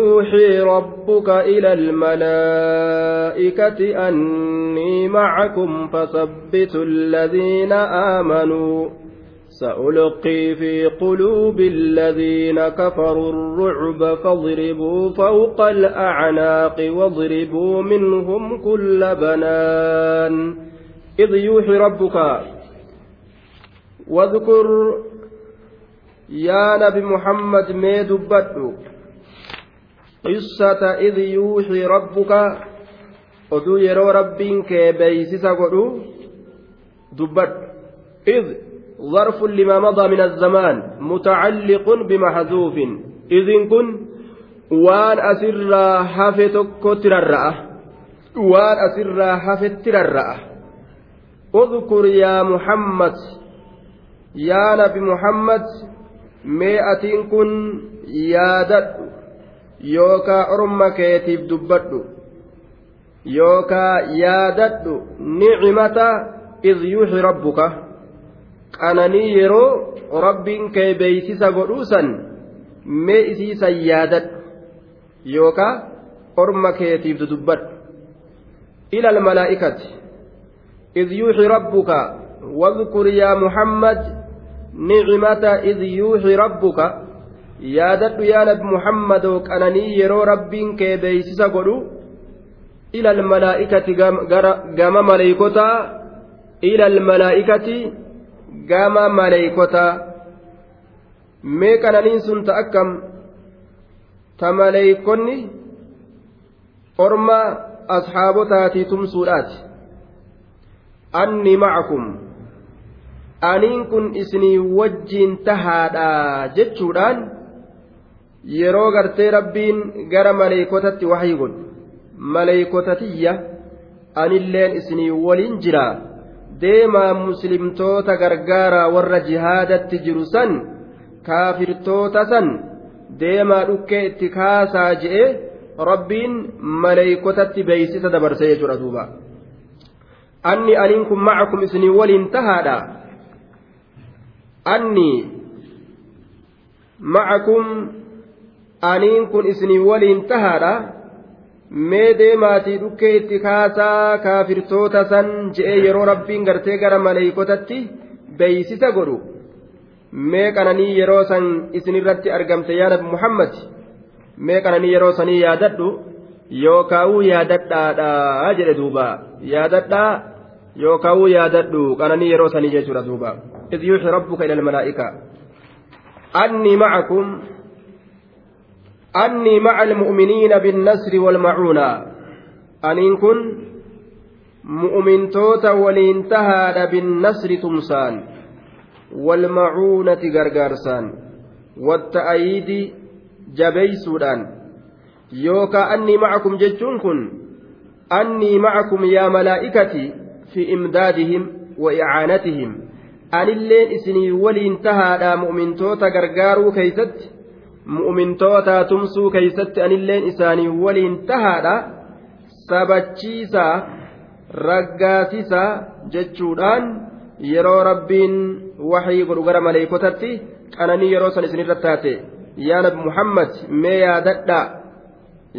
يوحي ربك إلى الملائكة أني معكم فثبتوا الذين آمنوا. سألقي في قلوب الذين كفروا الرعب فاضربوا فوق الأعناق واضربوا منهم كل بنان. إذ يوحي ربك واذكر يا نبي محمد ما دبته id yuuxii rabbuka oduu yeroo rabbiin kee beeysisa godhu dubbadhu. Id ظرف لما مضى من الزمان متعلق بمحذوف إذن كن وان أسر حفتك تررأة وان أسر حفت تررأة اذكر يا محمد يا نبي محمد مئة كن يا دد yookaa orma keetiif dubbadhu yookaa yaadadhu nicmata id yuuxi rabbuka qananii yeroo rabbiin kee beeysisa godhuusan mee isiisan yaadadhu yookaa orma keetiif dubbadhu ila almalaa'ikati id yuuxi rabbuka واذكر يا محمد نعمة إذ يوحي ربك yaadadhu yaa nabi muhammadoo qananii yeroo rabbiin kee beeysisa godhu ila almalaa'ikati gama maleeykotaa ila almalaa'ikati gama maleeykotaa mee qananiin sun ta akkam? Ta maleeykonni orma asxaabotaatii tumsuudhaati. Anni macakum aniin kun isinii wajjiin tahaadha jechuudhaan yeroo gartee rabbiin gara maleeykotatti waxii godhu. Maleeykotatiyya anilleen isinii waliin jira. Deemaa muslimtoota gargaaraa warra jihaadatti jiru san kaafirtoota san deemaa dhukkee itti kaasaa je'e rabbiin maleeykotatti beeysisa dabarse jechuudha duuba. Anni aniin kun macakum isinii waliin tahaadha. Anni macakum aniin kun isinii waliin tahaadha mee deemaatii dhukkee itti kaasaa kaafirtoota san je'ee yeroo rabbiin gartee gara maleeykotatti beeysisa godhu mee qananii yeroo san isinirratti argamte yaa nabi muhammad mee qananii yeroo sanii yaadadhu yookaawuu yaadadhaadha jedhe duuba yaadadhaa yookaawuu yaadadhu qananii yeroo sanii jechuudha duuba إذ يوحي ربك إلى الملائكة أني معكم أني مع المؤمنين بالنصر والمعونة. أن كن مؤمن توتا ولينتهى بالنصر تمسان. والمعونة غرغارسان والتأييد جبي سودان يوكا أني معكم جتون كن. أني معكم يا ملائكتي في إمدادهم وإعانتهم. أن اللين إسني ولينتهى مؤمن توتا غرغارو كيست. Mu'mintootaa tumsuu keeysatti anilleen isaanii waliin tahaadha sabachiisaa raggaasisaa jechuudhaan yeroo rabbiin waxii godhu gara maleeykotatti qananii yeroo san isinirra taate yaa nabi muhammad mee yaadadha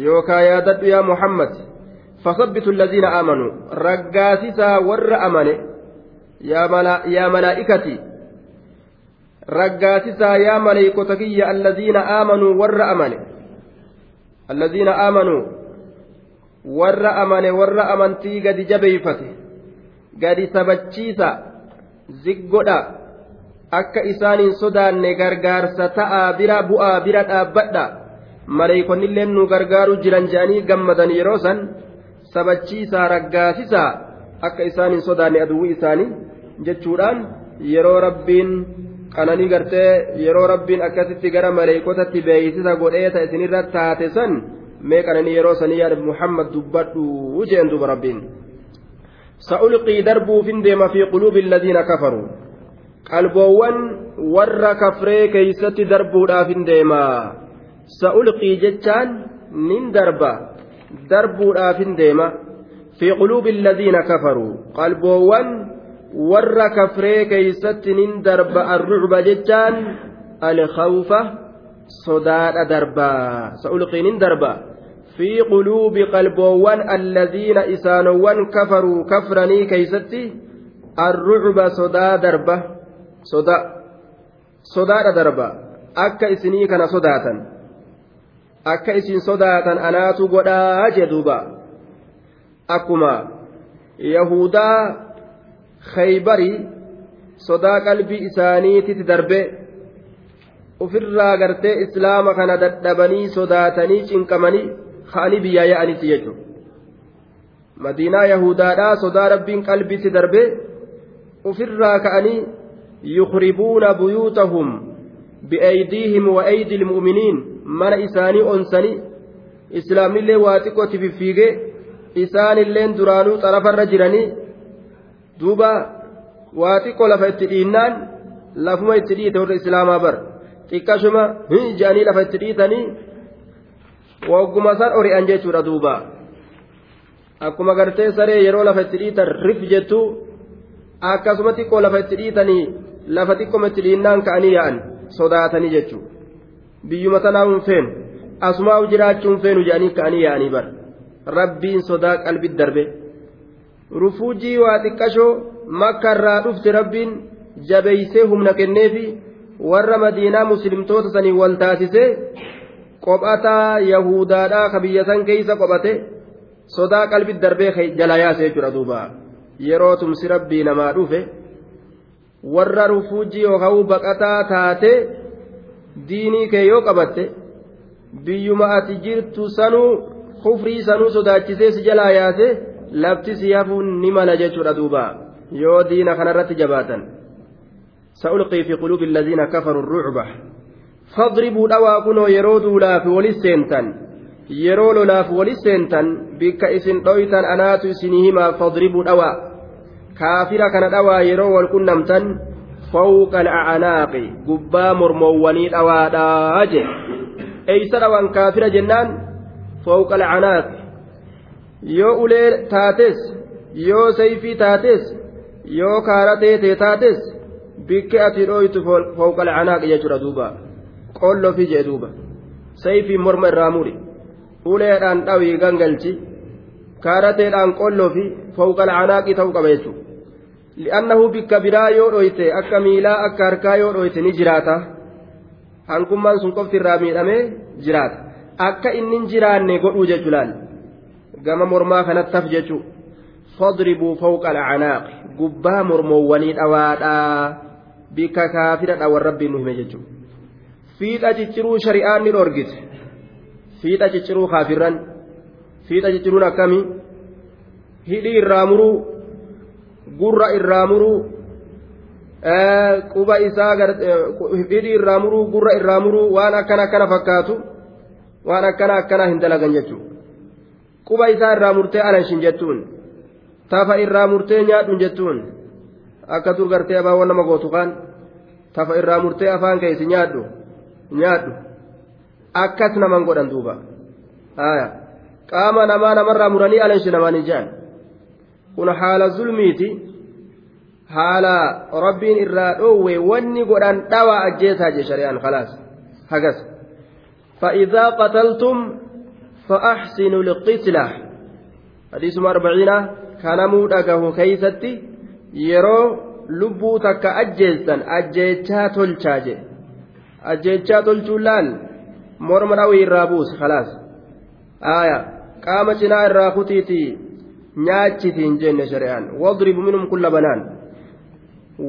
yookaa yaadadhu yaa muhammad فثبتوا الذين آمنوا رقاسسا ور أمنه يا ملائكتي raggaasisaa yaa maleeykota kiyya alladiina aamanuu warra amane alladiina aamanuu warra amane warra amantii gadi jabeeyfate gadi sabachiisa ziggodha akka isaaniin sodaanne gargaarsa ta'aa bira bu'aa bira dhaabbadha. Maleeykonnilleen nu gargaaruu jiran jedhanii gammadan yeroo san sabachiisaa raggaasisaa akka isaaniin sodaanne aduwwii isaanii jechuudhaan yeroo rabbiin qananii gartee yeroo rabbiin akkasitti gara maleeykotatti beeysisa godheeta isinirra taate san mee qananii yeroo sanii yaada muhammad dubbadhu jeen duba rabbiin sa'ulqii darbuufin deema fi quluubi alladiina kafaruu qalboowwan warra kafree keeysatti darbuudhaafin deema sa'ulqii jechaan nin darba darbuudhaafin deema fi quluubi alladiina kafaruu qalboowwan warra kafree keeysatti nin darba arrucba jechaan alkhawfa sodaadha darbaa sa'ulqiinin darbaa fi quluubi qalboowwan alladiina isaanowwan kafaruu kafranii keeysatti arrucuba sodaa darba soda sodaadha darba akka isinii kana sodaatan akka isin sodaatan anaatu godhaa jedhuuba akkuma yahudaa khaybarii sodaa qalbii isaaniititti darbe ofirraa gartee islaama kana dadhabanii sodaatanii cinqamanii ka'anii biyyaa yaa'anitti jechuudha madiinaa yahudaadhaa sodaa rabbiin qalbiitti darbe ofirraa ka'anii yukribuuna buyuutahum bi'aydiihim wa aydi ilmu'miniin mana isaanii onsanii islaamnillee waa xiqqootti fiffiigee isaanilleen duraanuu xarafarra jiranii duuba waa xiqqoo lafa itti dhiinnaan lafuma itti dhiite warra islaamaa bar xiqqashuma jedhanii lafa itti dhiitanii wagguma san ori'an jechuudha duuba. Akkuma gartee saree yeroo lafa itti dhiitan rif jettu akkasuma xiqqoo lafa itti dhiitanii lafa xiqqoma itti dhiinnaan ka'anii yaa'an sodaatanii jechuudha biyyuma tanaa hin feenu asumaa jiraachuun feenu jedhanii ka'anii yaa'anii bar rabbiin sodaa qalbit darbe rufuujii waa xiqqashoo makka irraa dhufte rabbiin jabeeysee humna kenneefi warra madiinaa muslimtoota sanii wal taasisee qophataa yahudaadhaa ka biyya san keeysa qophate sodaa qalbit darbee jala yaase jechuudha duuba. Yeroo tumsi rabbii namaa dhufe warra rufuujii yookaan baqataa taate diinii kee yoo qabatte biyyuma ati jirtu sanuu kufrii sanuu sodaachisee si jalaa yaase lafti si hafuun ni mala jechuudha duuba yoo diina kanarratti jabaatan sa'ulqii fi quluubi alladiina kafaruu rucba fadribuu dhawaa kunoo yeroo duulaaf walis seentan yeroo lolaaf walis seentan bikka isin dhoytan anaatu isinii himaa fadribuu dhawaa kaafira kana dhawaa yeroo wal qunnamtan fawqa alacnaaqi gubbaa mormowwanii dhawaadhaa je eeysa dhawan kaafira jennaan fawqa alacnaaqi yoo ulee taates yoo sayfii taates yoo kaara teetee taates bikke ati dhoytu fawqa alcanaaqi jechuudha duuba. Qollofi jee duuba. Sayfii morma irraa muri uleedhaan dhawii gangalchi kaarateedhaan qollofi fawqa alcanaaqi ta'uu qaba jechuudha. Li'annahu bikka biraa yoo dhoyte akka miilaa akka harkaa yoo dhoyte ni jiraata. Hankummaan sun qofti irraa miidhamee jiraata. Akka inni jiraanne godhuu jechuu laal gama mormaa kanatti taf jechuu fadribuu fawqa alcanaaqi gubbaa mormoowwanii dhawaadhaa bikka kaafira dhawan rabbiin nu hime jechuudha fiixa cicciruu shari'aan ni dhorgite fiixa cicciruu kaafirran fiixa cicciruun akkamii? Hidhii irraa muruu gurra irraa muruu quba isaa hidhii irraa muruu gurra irraa muruu waan akkana akkana fakkaatu waan akkana akkana hin dalagan jechuudha quba isaa irraa murtee alanshin jettuun tafa irraa murtee nyaadhun jettuun akka dur gartee abaawwan nama gootu kaan tafa irraa murtee afaan keessa nyaadhu nyaadhu akkas naman godhan duuba qaama namaa namarraa muranii alanshi namaanii jedhan kun haala zulmiiti haala rabbiin irraa dhoowwe wanni godhan dhawaa ajjeesaa jee shari'aan khalaas hagas فإذا قتلتم فأحسنوا القتلة حديث أربعين كان مودقه كيستي يرو lubbuu takka ajjeessan ajjeechaa tolchaa je ajjeechaa tolchuun laal morma dhawii irraa buusa khalaas aaya qaama cinaa irraa kutiitii nyaachitiin jenne shari'aan wadribu minhum kulla banaan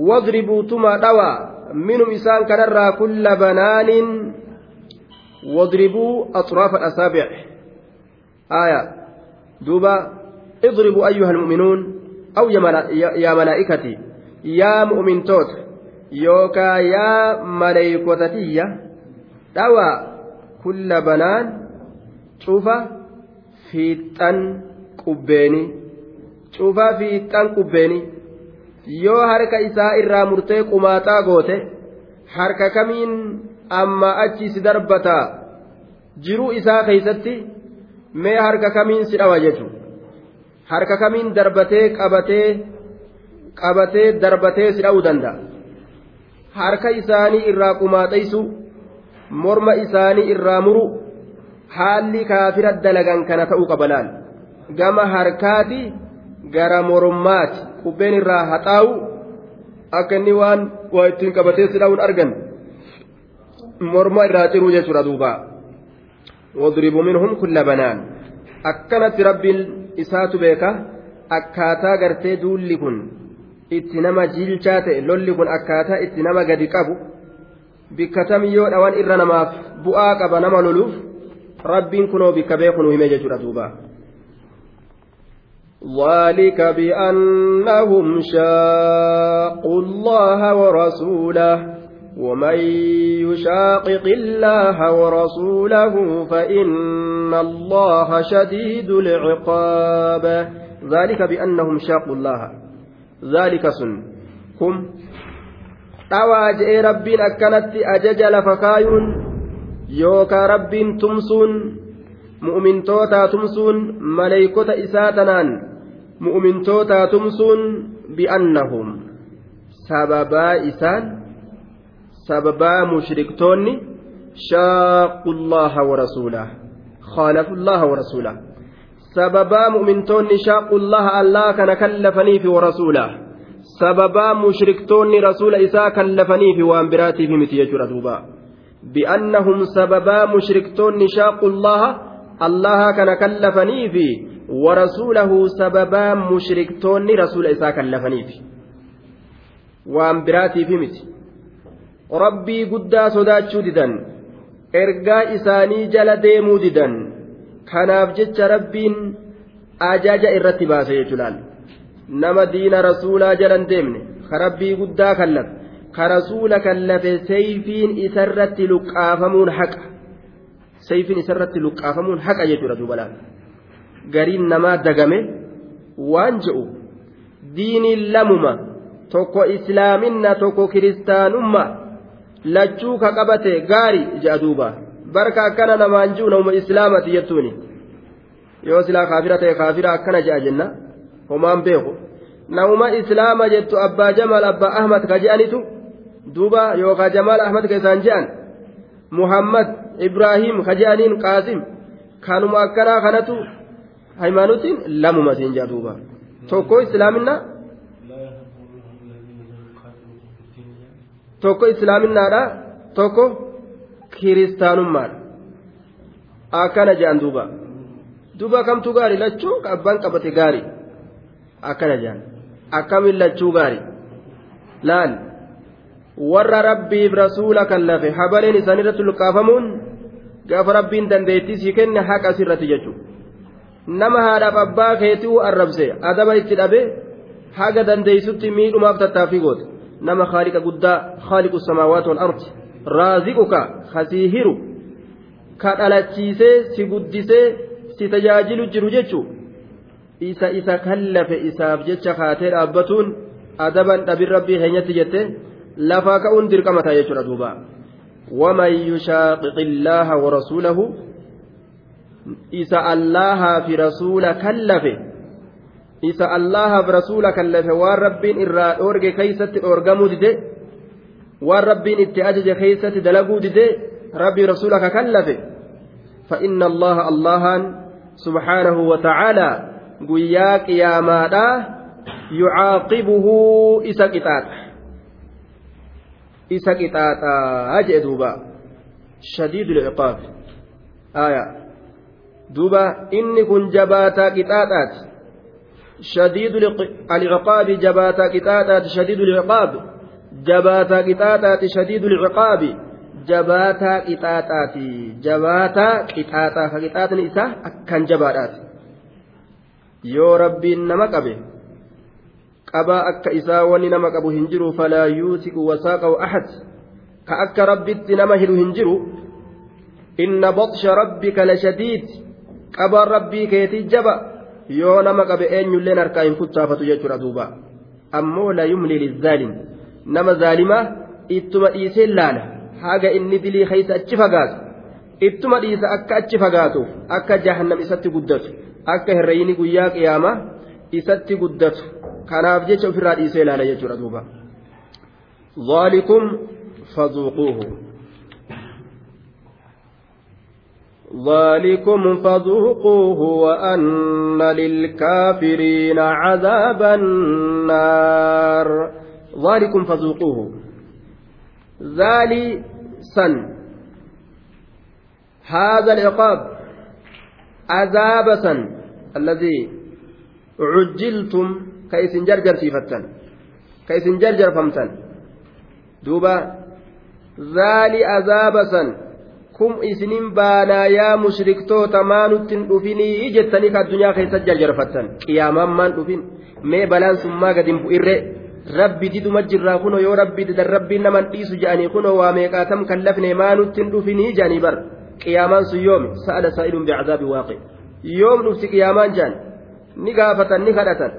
wadribuu tuma dhawa minhum isaan kanarraa kulla banaanin wadribuu atraafa asaabic aaya duuba اضربوا أيها المؤمنون أو يا ملائكتي yaa mu'mintoota yookaa yaa maleeykotatiyya dhawaa kulla banaan cufa fiixan qubbeeni cufa fiixan qubbeeni yoo harka isaa irraa murtee qumaaxaa goote harka kamiin amma achi si darbataa jiruu isaa keeysatti mee harka kamiin si dhawa jechuudha harka kamiin darbatee qabatee qabatee darbatee si dha'uu danda'a? Harka isaanii irraa qumaaxaysu morma isaanii irraa muru haalli kaafira dalagan kana ta'uu qabalaan gama harkaati gara mormaati qubbeen irraa haxaa'u akka inni waan waa ittiin qabatee sidhaa'uun argan morma irraa ciruu jechuudha duuba banaan akkanatti rabbiin isaatu beeka akkaataa gartee duulli kun itti nama jilchaa ta'e lolli kun akkaataa itti nama gadi qabu bikka yoo dhawan irra namaaf bu'aa qaba nama loluuf rabbiin kunoo bikka beeku nu hime jechuudha duuba. ذلك بأنهم شاقوا الله ورسوله ومن يشاقق الله ورسوله فإن الله شديد العقاب ذلك بأنهم شاقوا الله ذلك سن هم dhawaa je'ee rabbiin akkanatti ajaja lafa kaayuun yookaa rabbiin tumsuun mu'mintootaa tumsuun maleeykota isaa tanaan mu'mintootaa tumsuun bi'annahum sababaa isaan sababaa mushriktoonni shaaqu llaha warasuulah خالفوا الله ورسوله سببا مؤمنتون شاقوا الله الله كان كلفني في ورسوله sababaa mushriktoonni rasuula isaa kallafanii fi waan biraatiif miti jechuudha duuba bi'annahum sababaa mushriktoonni shaaqu allaha allaha kana kallafanii fi warasuulahu sababaa mushriktoonni rasuula isaa kallafaniif waan biraatiif miti rabbii guddaa sodaachuu didan. Ergaa isaanii jala deemuu didan. Kanaaf jecha rabbiin ajaja irratti baase jechuudhaan. Nama diina rasuulaa jalan deemne ka rabbii guddaa kallafe ka rasuula kallafe sayfiin isarratti luqqaafamuun haqa. Sayfiin isarratti luqqaafamuun haqa jechuudha duubalaan. Gariin namaa dagame waan je'u diiniin lamuma tokko islaaminna tokko kiristaanumma lachuu ka qabate gaari je'a duuba. Barka akkana namaan ji'u namuma islaamati jettuuni. Yoo silaa kaafira ta'e kaafira akkana je'a jenna. homaan beeku. Nauma islaama jettu abbaa jamaal abbaa ahmad ka je'anitu? Duuba yookaan jamaal ahmad ka isaan je'an? Muhammad ibraahim ka je'aniin qaasim? Kanuma akkanaa kanatu haymaanutiin lamuma siin jaa duuba. Tokko islaaminaa tokko islaaminaadha tokko kiristaanummaadha akkana je'an duuba duuba kamtu gaari lachuu abbaan qabate gaari. akkana jaan akkamiin lachuu gaari laal warra rabbiif rasuula kallafe habaleen isaanirratti luqqaafamuun gaafa rabbiin dandeettii sii kenne haqa sirratti jechuudha nama haadhaaf abbaa keetii arrabse adaba itti dhabe haga dandeeysutti miidhumaaf tattaaffii goote samaawaati wal ardi raaziquka kasiihiru ka dhalachiisee si guddisee si tajaajilu jiru jechuudha. isa isa kallafe isaaf jecha kaatee dhaabbatuun adaban dhabin rabbii keenyatti jette lafaa ka'uun dirqama ta'a jechuudha duuba waman yushaaqiqi illaaha warasuulahu isa allahaa fi rasuula kallafe isa allahaaf rasuula kallafe waan rabbiin irraa dhoorge keeysatti dhoorgamuu dide waan rabbiin itti ajaje keeysatti dalaguu dide rabbii rasuula ka kallafe فإن الله اللهان سبحانه وتعالى guyyaa qiyaamaadha yucaaqibuhu isa qixaaxa isa qixaaxaa jee duuba shadiidu lciqaab aya duuba inni kun jabaataa qixaaxaati شديد العقاب جباتا قطاطات شديد العقاب جباتا قطاطات شديد العقاب جباتا قطاطات جباتا قطاطا فقطاطا إسا أكن جبادات yoo rabbiin nama qabe qabaa akka isaa wanni nama qabu hin jiru falaa yuusiku wasaaqahu ahad ka akka rabbitti nama hidhu hin jiru inna boqsha rabbika lashadiid yoo nama qabe eenyulleen harkaa hin kuttaafatu jechuudha duuba. Ammoo la yumli lizzaalim nama zaalimaa ittuma dhiisee laala. Haga inni dilii keessa achi fagaatu. Ittuma dhiisa akka achi fagaatuuf akka jahannam isatti guddatu akka hirrayini guyyaa qiyaama isatti guddatu. Kanaaf jecha ofirraa dhiisee laala jechuudha duuba. Zaalikum fazuuquuhu. ذلكم فذوقوه وأن للكافرين عذاب النار. ذلكم فذوقوه. ذالي سن هذا العقاب عذاب سن الذي عجلتم كيس جرجر سيفتن كيس جرجر فمتن. دوبا ذالي عذاب سن kum isinin baanaa yaa mushriktoota maa nuttin dhufinii jettanii ka addunyaa keessatti jarjarfattan qiyaamaan maan dhufin mee balaan sun maa gadi hin bu'irre rabbi diduma jirraa kunoo yoo rabbi didan rabbiin naman dhiisu jedhanii kunoo waa meeqaatam kan lafne maa nuttin dhufinii jedhanii bar qiyaamaan sun yoomi sa'ada saa'ilun bicazaabi waaqi yoom dhufti qiyaamaan jedhan ni gaafatan ni kadhatan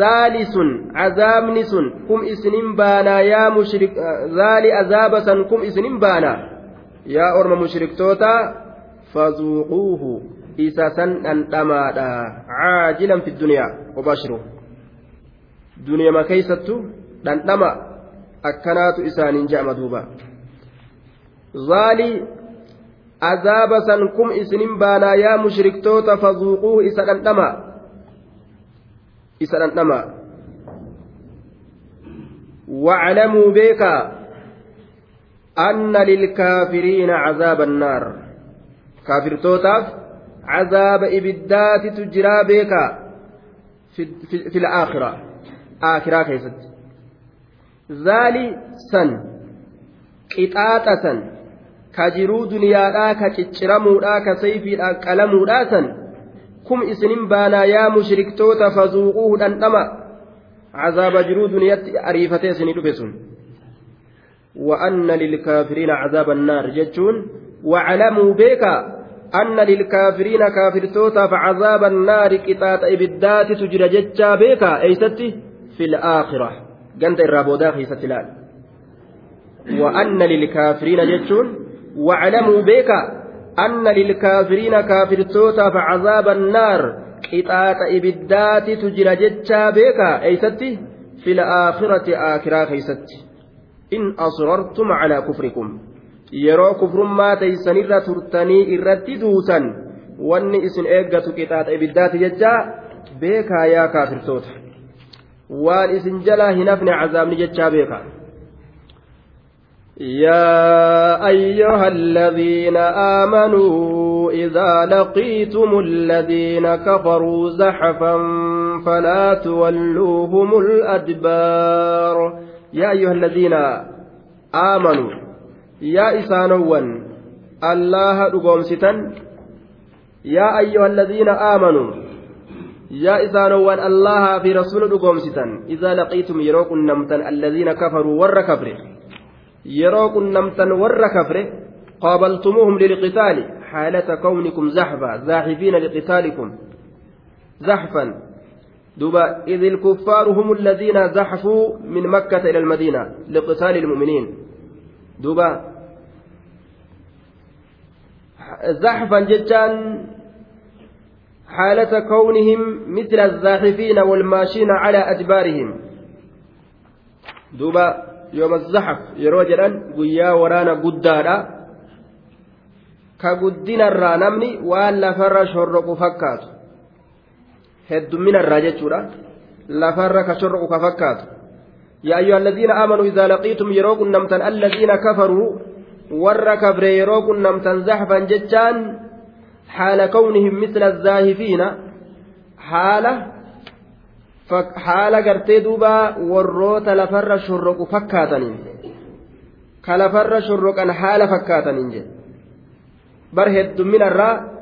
zaali sun cazaabni sun kum isinin baanaa yaa mushrik zaali azaaba san kum isinin baanaa yaa orma mushriktoota fazuuquuhu isa san dhandhamaadha caajilan fi duniyaa obashiru duniyama keeysattu dhandhama akkanaatu isaaniin je'ama duuba zaalii azaaba san kum isinin baanaa yaa mushriktoota fazuuquuhu isa dhandhama isa dhandhama waclamuu beekaa أن للكافرين عذاب النار. كافر توتاف عذاب إبدات تجرى بك في, في, في الآخرة. آخرة كيست ذالي سن قطاطة سن كجرو دنيا كتشرمودا كسيفي قلمودا سن كم إسنين بانا يا مشركتوتا فذوقوه دندما. عذاب جرو دنيا أريفتي سنين وأن للكافرين عذاب النار جتون واعلموا بك أن للكافرين كافر توتا فعذاب النار كتات إبدات تجرى جتشا بك أيستي في الآخرة. قنت الرابودا في ستلال وأن للكافرين جتون واعلموا بك أن للكافرين كافر توتا فعذاب النار كتات إبدات تجرى جتشا بك أيستي في الآخرة آخرة كيستي in asrartum calaa kufrikum yeroo kufrummaa teeysanirra turtanii irratti duutan wanni isin eeggatu qixaaxa ibiddaati jecha beekaa yaa kaafirtoota waan isin jalaa hin hafne cazaabni jechaa beekaa يا أيها الذين آمنوا إذا لقيتم الذين كفروا زحفا فلا تولوهم الأدبار yaa ayyuha alladhiina aamanuu yaa isaanowwan allaha dhugoomsitan yaa ayyuha alladhiina aamanuu yaa isaanowwan allahaa fi rasula dhugoomsitan idaa laqiitum yeroo qunnamtan alladhiina kafaruu warra kafre yeroo qunnamtan warra kafre qaabaltumuuhum lilqitaali xaalata kawnikum zaxfa zaaxifiina liqitaalikum zaxfan دوبا إذ الكفار هم الذين زحفوا من مكة إلى المدينة لقتال المؤمنين. دوبا زحفا جدا حالة كونهم مثل الزاحفين والماشين على أدبارهم. دوبا يوم الزحف يروجلا ويا ورانا قدانا كقدنا الرانمني وأن لفر شرق فكاتو. Heddumina irraa jechuudha lafarra ka shorroqu ka fakkaatu yaa ayyuha alladhiina aamanuu idaa laqiitum yeroo qunnamtan alladhiina kafaruu warra kabre yeroo qunnamtan zaxfan jechaan kawnihim misla zaahifiina haala haala gartee duuba warroota lafarra shorroqu fakkaataniin ka lafarra shorroqan haala fakkaataniin jedhe bar heddumina irraa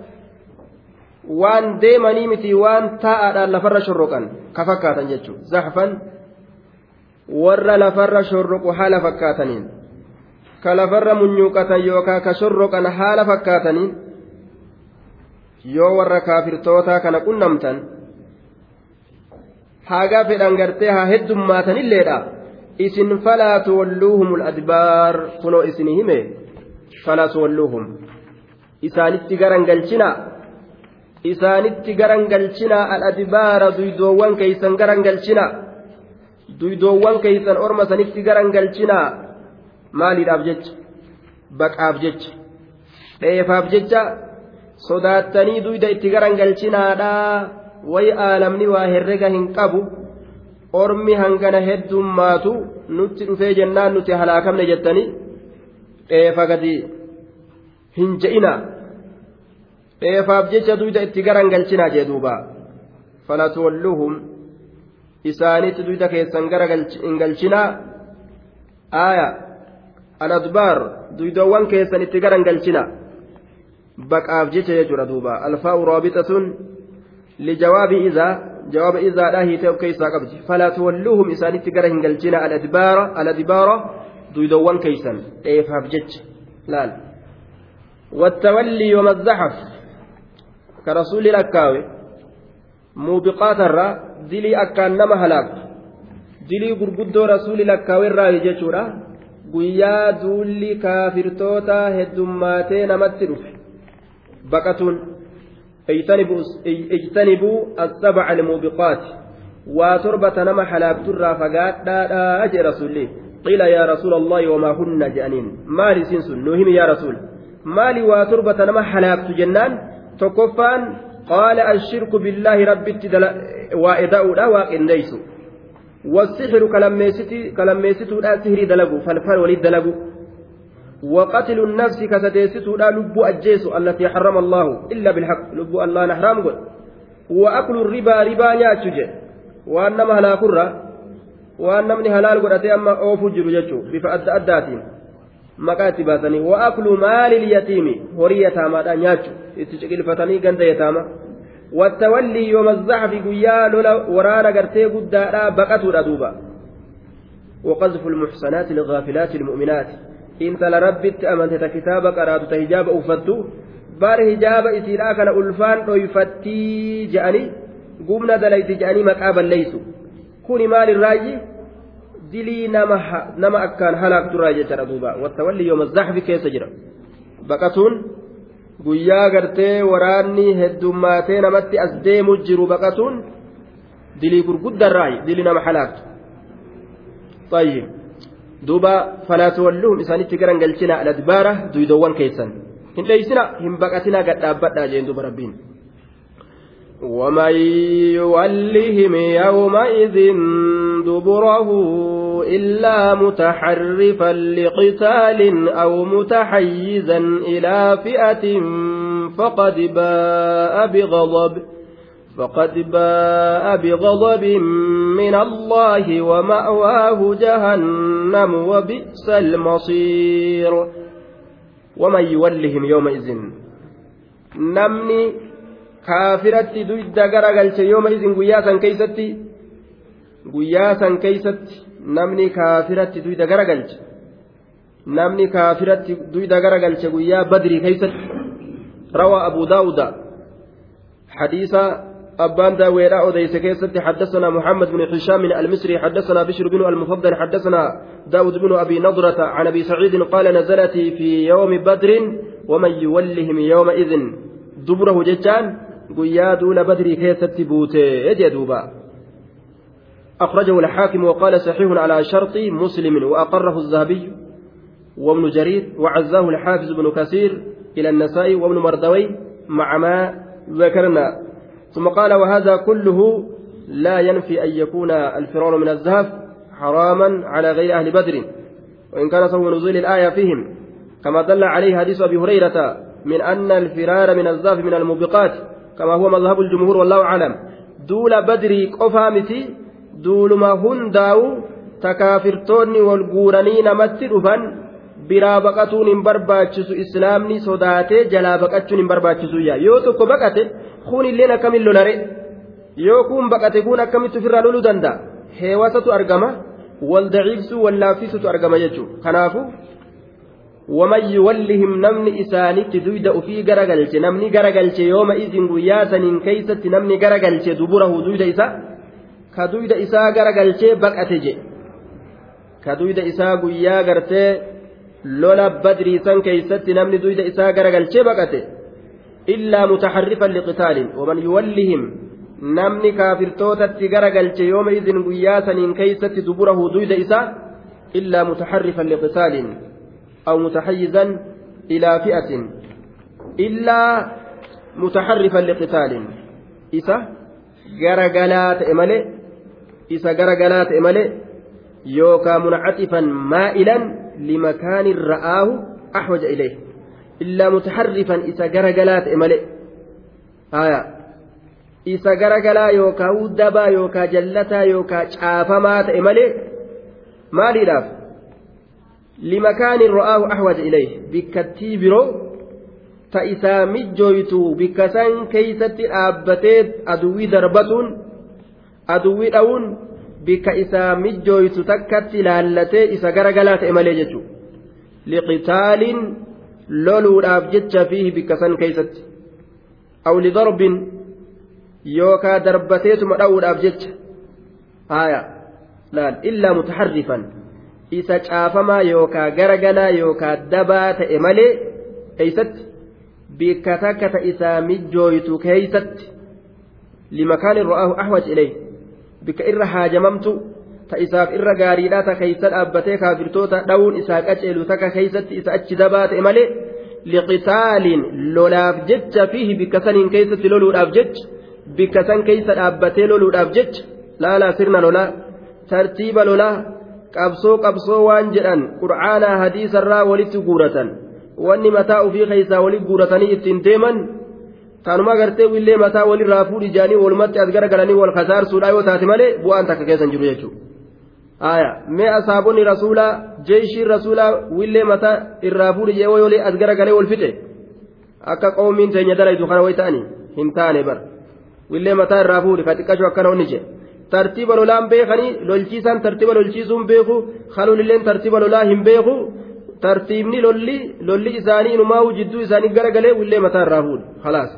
waan deemanii miti waan taa'aadhaan lafarra shorroqan ka fakkaatan jechuudha zaxfan warra lafarra shorroqu haala fakkaataniin ka lafarra munyuuqatan yookaan ka shorroqan haala fakkaataniin yoo warra kaafirtootaa kana qunnamtan haga fedhan gartee haa heddummaataniilleedha isin falaa tuwalluuhum adbaar kunoo isinii hime falaa tuwalluuhum. Isaanitti garan galchina. Isaanitti garangalchinaa al-adbaara duydoowwan keeysan garangalchinaa duydoowwan keeysan orma sanitti garangalchinaa maaliidhaaf jecha? Baqaaf jecha? Dheefaaf jecha? Sodaattanii duyda itti garangalchinaadhaa way aalamni waa herrega hin qabu. Ormi hangana heddummaatu nutti dhufee jennaan nuti halaakamne jettanii. Dheefa gadi hin je'ina dheefaaf jecha duyda itti garangalchinaa jee duuba falatuwalluhum isaanitti duyda keessan gara hin galchinaa aaya aladbaar duydoowwan keessan itti garan galchina baqaaf jecha jechuudha duuba alfaa'u raabixatun lijawaabi izaa jawaaba izaadhaa hiitee of keessaa qabdi falaa tuwalluuhum isaanitti gara hin galchina aladbaara aladbaara duydoowwan keeysan dheefaaf jecha laal والتولي وما الزحف كرسول الأكاوي muubiqaat irraa dilii akkaan nama halaaktu dilii gurguddoo rasuuli lakkaawe irraa jechuudha guyyaa duulli kaafirtoota heddummaatee namatti dhufe baqatuun ijtanibuu assabaca almuubiqaati waa torbata nama halaakturraa fagaadhaadhaa jee rasuulli qiila yaa rasuula allahi wamaa hunna je'aniin maali isiin sun nuu himi yaa rasuul maali waa torbata nama halaaktu jennaan tokkoffaan قال الشرك بالله ربي وإداؤنا واقنديس والسحر كلميستو لا سهر دلقو فالفال وليد دلقو وقتل النفس كسديستو لا لب أجيس التي حرم الله إلا بالحق لب الله نحرام قل وأكل الربا ربا نياتشج وأنما هلا كرة وأن من هلال قل أتي أما أوفو جرجتشو بفأد أداتين baasanii wa'aklu maali liyatiimi horii yataamaadha ciqilfatanii ganda yataama wattawallii yooma zaxfi guyyaa lola waraana gartee guddaadha baqatuudha duuba وقذف المحصنات الغافلات المؤمنات إن تلا ربت أمنت كتاب قرأت تهجاب أفتو بار هجاب إسيرا كان ألفان ويفتي جأني قمنا دليت جأني مكابا ليسوا كوني مال الراجي dilii nama akkaan halaakturraa jechaadha duuba wattawalli yooma zaxfi keessa jira baqatuun guyyaa gartee waraanni heddummaatee namatti as deemu jiru baqatuun dilii gurguddarraayi dilii nama halaaktu طيب دوبا فلا تولوهم إسانيتي قرن قلتنا الأدبارة دويدوان كيسان hin dheeysina hin baqatinaa gad dhaabbadhaa jeen duba rabbiin ومن يولهم يومئذ دبره إلا متحرفا لقتال أو متحيزا إلى فئة فقد باء بغضب فقد باء بغضب من الله ومأواه جهنم وبئس المصير. ومن يولهم يومئذ نمني كافرتي دويد غرغلت يومئذ قياسا كيستي guyyaa san keeysatti? Namni kaafiratti duyda garagalche namni kaafiratti duyda garagalche guyyaa badrii keeysatti. Rawaa abu daawuda حديثا أبان داويرا أوديس كيست حدثنا محمد بن هشام المصري حدثنا بشر بن المفضل حدثنا داود بن أبي نضرة عن أبي سعيد قال نزلت في يوم بدر ومن يولهم يومئذ دبره ججان قيا دون بدر كيست بوتي يجدوبا أخرجه الحاكم وقال صحيح على شرط مسلم وأقره الذهبي وابن جرير وعزاه الحافظ بن كثير إلى النسائي وابن مردوي مع ما ذكرنا ثم قال وهذا كله لا ينفي أن يكون الفرار من الذهب حراما على غير أهل بدر وإن كان سوى نزول الآية فيهم كما دل عليه حديث أبي هريرة من أن الفرار من الذهب من الموبقات كما هو مذهب الجمهور والله أعلم دول بدري قفامتي hundaa'u takaafirtoonni wal guuranii namatti dhufan biraa baqatuun hin barbaachisu islaamni sodaatee jalaa baqachuun hin barbaachisu yaa yoo tokko baqate kun illeen akkamiin lolare yoo kun baqate kun akkamitti ofirraa loluu danda'a heewasatu argama wal daciibsuu wal laaffisutu argama jechuudha kanaafu isaanitti duyda ufii garagalche namni garagalche yooma izin guyyaa saniin keeysatti namni garagalche duburahu duyda isa ka duyda isaa gara galchee baqate je ka duyda isaa guyyaa gartee lola badrii san keeysatti namni duyda isaa gara galchee baqate illaa mutaharrifan liqitaalin waman yuwallihim namni kaafirtootatti gara galche yooma idin guyyaa saniin keeysatti duburahu duyda isaa illaa mutaharrifan liqitaalin أو متحيزا إلى فئة إلا متحرفا لقتال إسا غرغلات إمالي إسا غرغلات إمالي يوكا منعطفا مائلا لمكان رآه أحوج إليه إلا متحرفا إسا غرغلات إمالي آية isa garagalaa yookaa uddabaa yookaa jallataa yookaa caafamaa ta'e malee maaliidhaaf ta isaa mijjooytu bikka san keeysatti dhaabbatee aduwwii darbatuun aduwwii dha'uun bikka isaa mijjooytu takkatti ilaallatee isa garagalaa ta'e malee jechuudha liqitaaliin loluudhaaf jecha fiihi bikka san keeysatti aw lidarbin yookaa darbateetuma dha'uudhaaf jecha haaya laal illaa mutaharrifan isa caafamaa yookaa garagalaa yookaa dabaa ta'e malee eeysatti? Bikka takka ta isaa mijjooytu keeysatti? Limakaanin ro'aahu ahwaj ilayh. Bikka irra haajamamtu ta isaaf irra gaariidhaa ta keeysa dhaabbatee kaafirtoota dhawuun isaa qaceelu takka keeysatti isa achi dabaa ta'e malee liqitaaliin lolaaf jecha fiihi bikka saniin keeysatti loluudhaaf jecha bikka san keeysa dhaabbatee loluudhaaf jecha laalaa sirna lolaa tartiiba lolaa qabsoo qabsoo waan jedhan qur'aanaa hadiisarraa walitti guuratan. Wanni mataa ofii keessaa walitti guuratanii ittiin deeman kanuma gartee willee mataa walirraa fuudhi jaanii walumatti as garagalanii wal kasaarsuudha yoo taate malee bu'aan takka keessan jiru jechuudha. aya mee asaabonni rasuulaa jeeshiin rasuulaa willee mataa irraa fuudhi jee wayolee as garagalee wal fixe akka qoomiin teenya dalaytu kana way ta'anii hin taane bar willee mataa irraa fuudhi ka xiqqashoo akkana onni jee tartiiba lolaan beekanii lolchiisaan tartiiba lolchiisuun beeku halulilleen tartiiba lolaa hin beeku tartiibni lolli lolli isaanii inumaa'u jidduu isaanii garagalee willee mataa irraa fuudhi halaas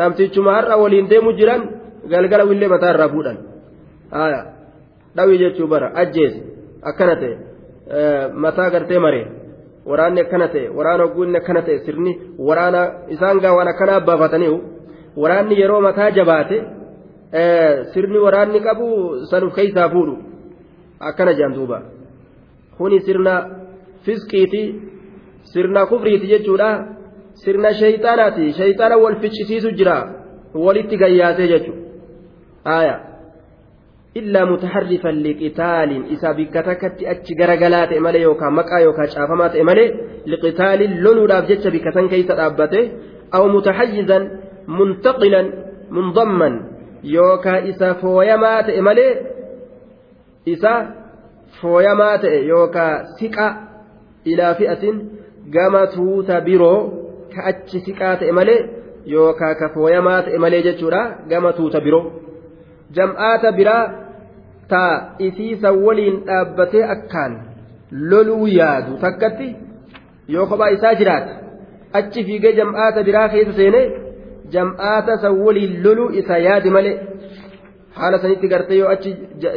namtichuma har'a waliin deemu jiran galgala willee mataa irraa fuudhan dhawii jechuu bara ajjeese akkana ta'e mataa gartee maree waraanni akkana ta'e waraana ogguunni akkana ta'e sirni waraana isaan gaa waan akkanaa baafataniiru waraanni yeroo mataa jabaate sirni waraanni qabu sanuf keeysaa fuudhu. Akkana jedhan duuba. Kuni sirna fisqiiti sirna kufriiti jechuudha. Sirna shayxaanaati shayxaana wal ficcisiisu jira. Walitti gayyaasee jechuudha illaa mutaharrifan liqitaalin. Isa bikka takkatti achi garagalaa ta'e malee yookaan maqaa yookaan caafamaa ta'e malee liqitaalin loluudhaaf jecha bikka san keessa dhaabbate. Aw mutahayyizan muntaqilan mundamman yookaan isa fooyamaa ta'e malee isa fooyamaa ta'e yookaan siqa ilaa fi'atin gama tuuta biroo ka achi siqaa ta'e malee yookaan ka fooyamaa ta'e malee jechuudha gama tuuta biroo. Jam'aata biraa taa isiisa waliin dhaabbatee akkaan loluu yaadu takkatti yoo kophaa isaa jiraate achi fiigee jam'aata biraa keessa seenee jam'aata san waliin loluu isa yaadi malee haala sanitti gartee yoo achi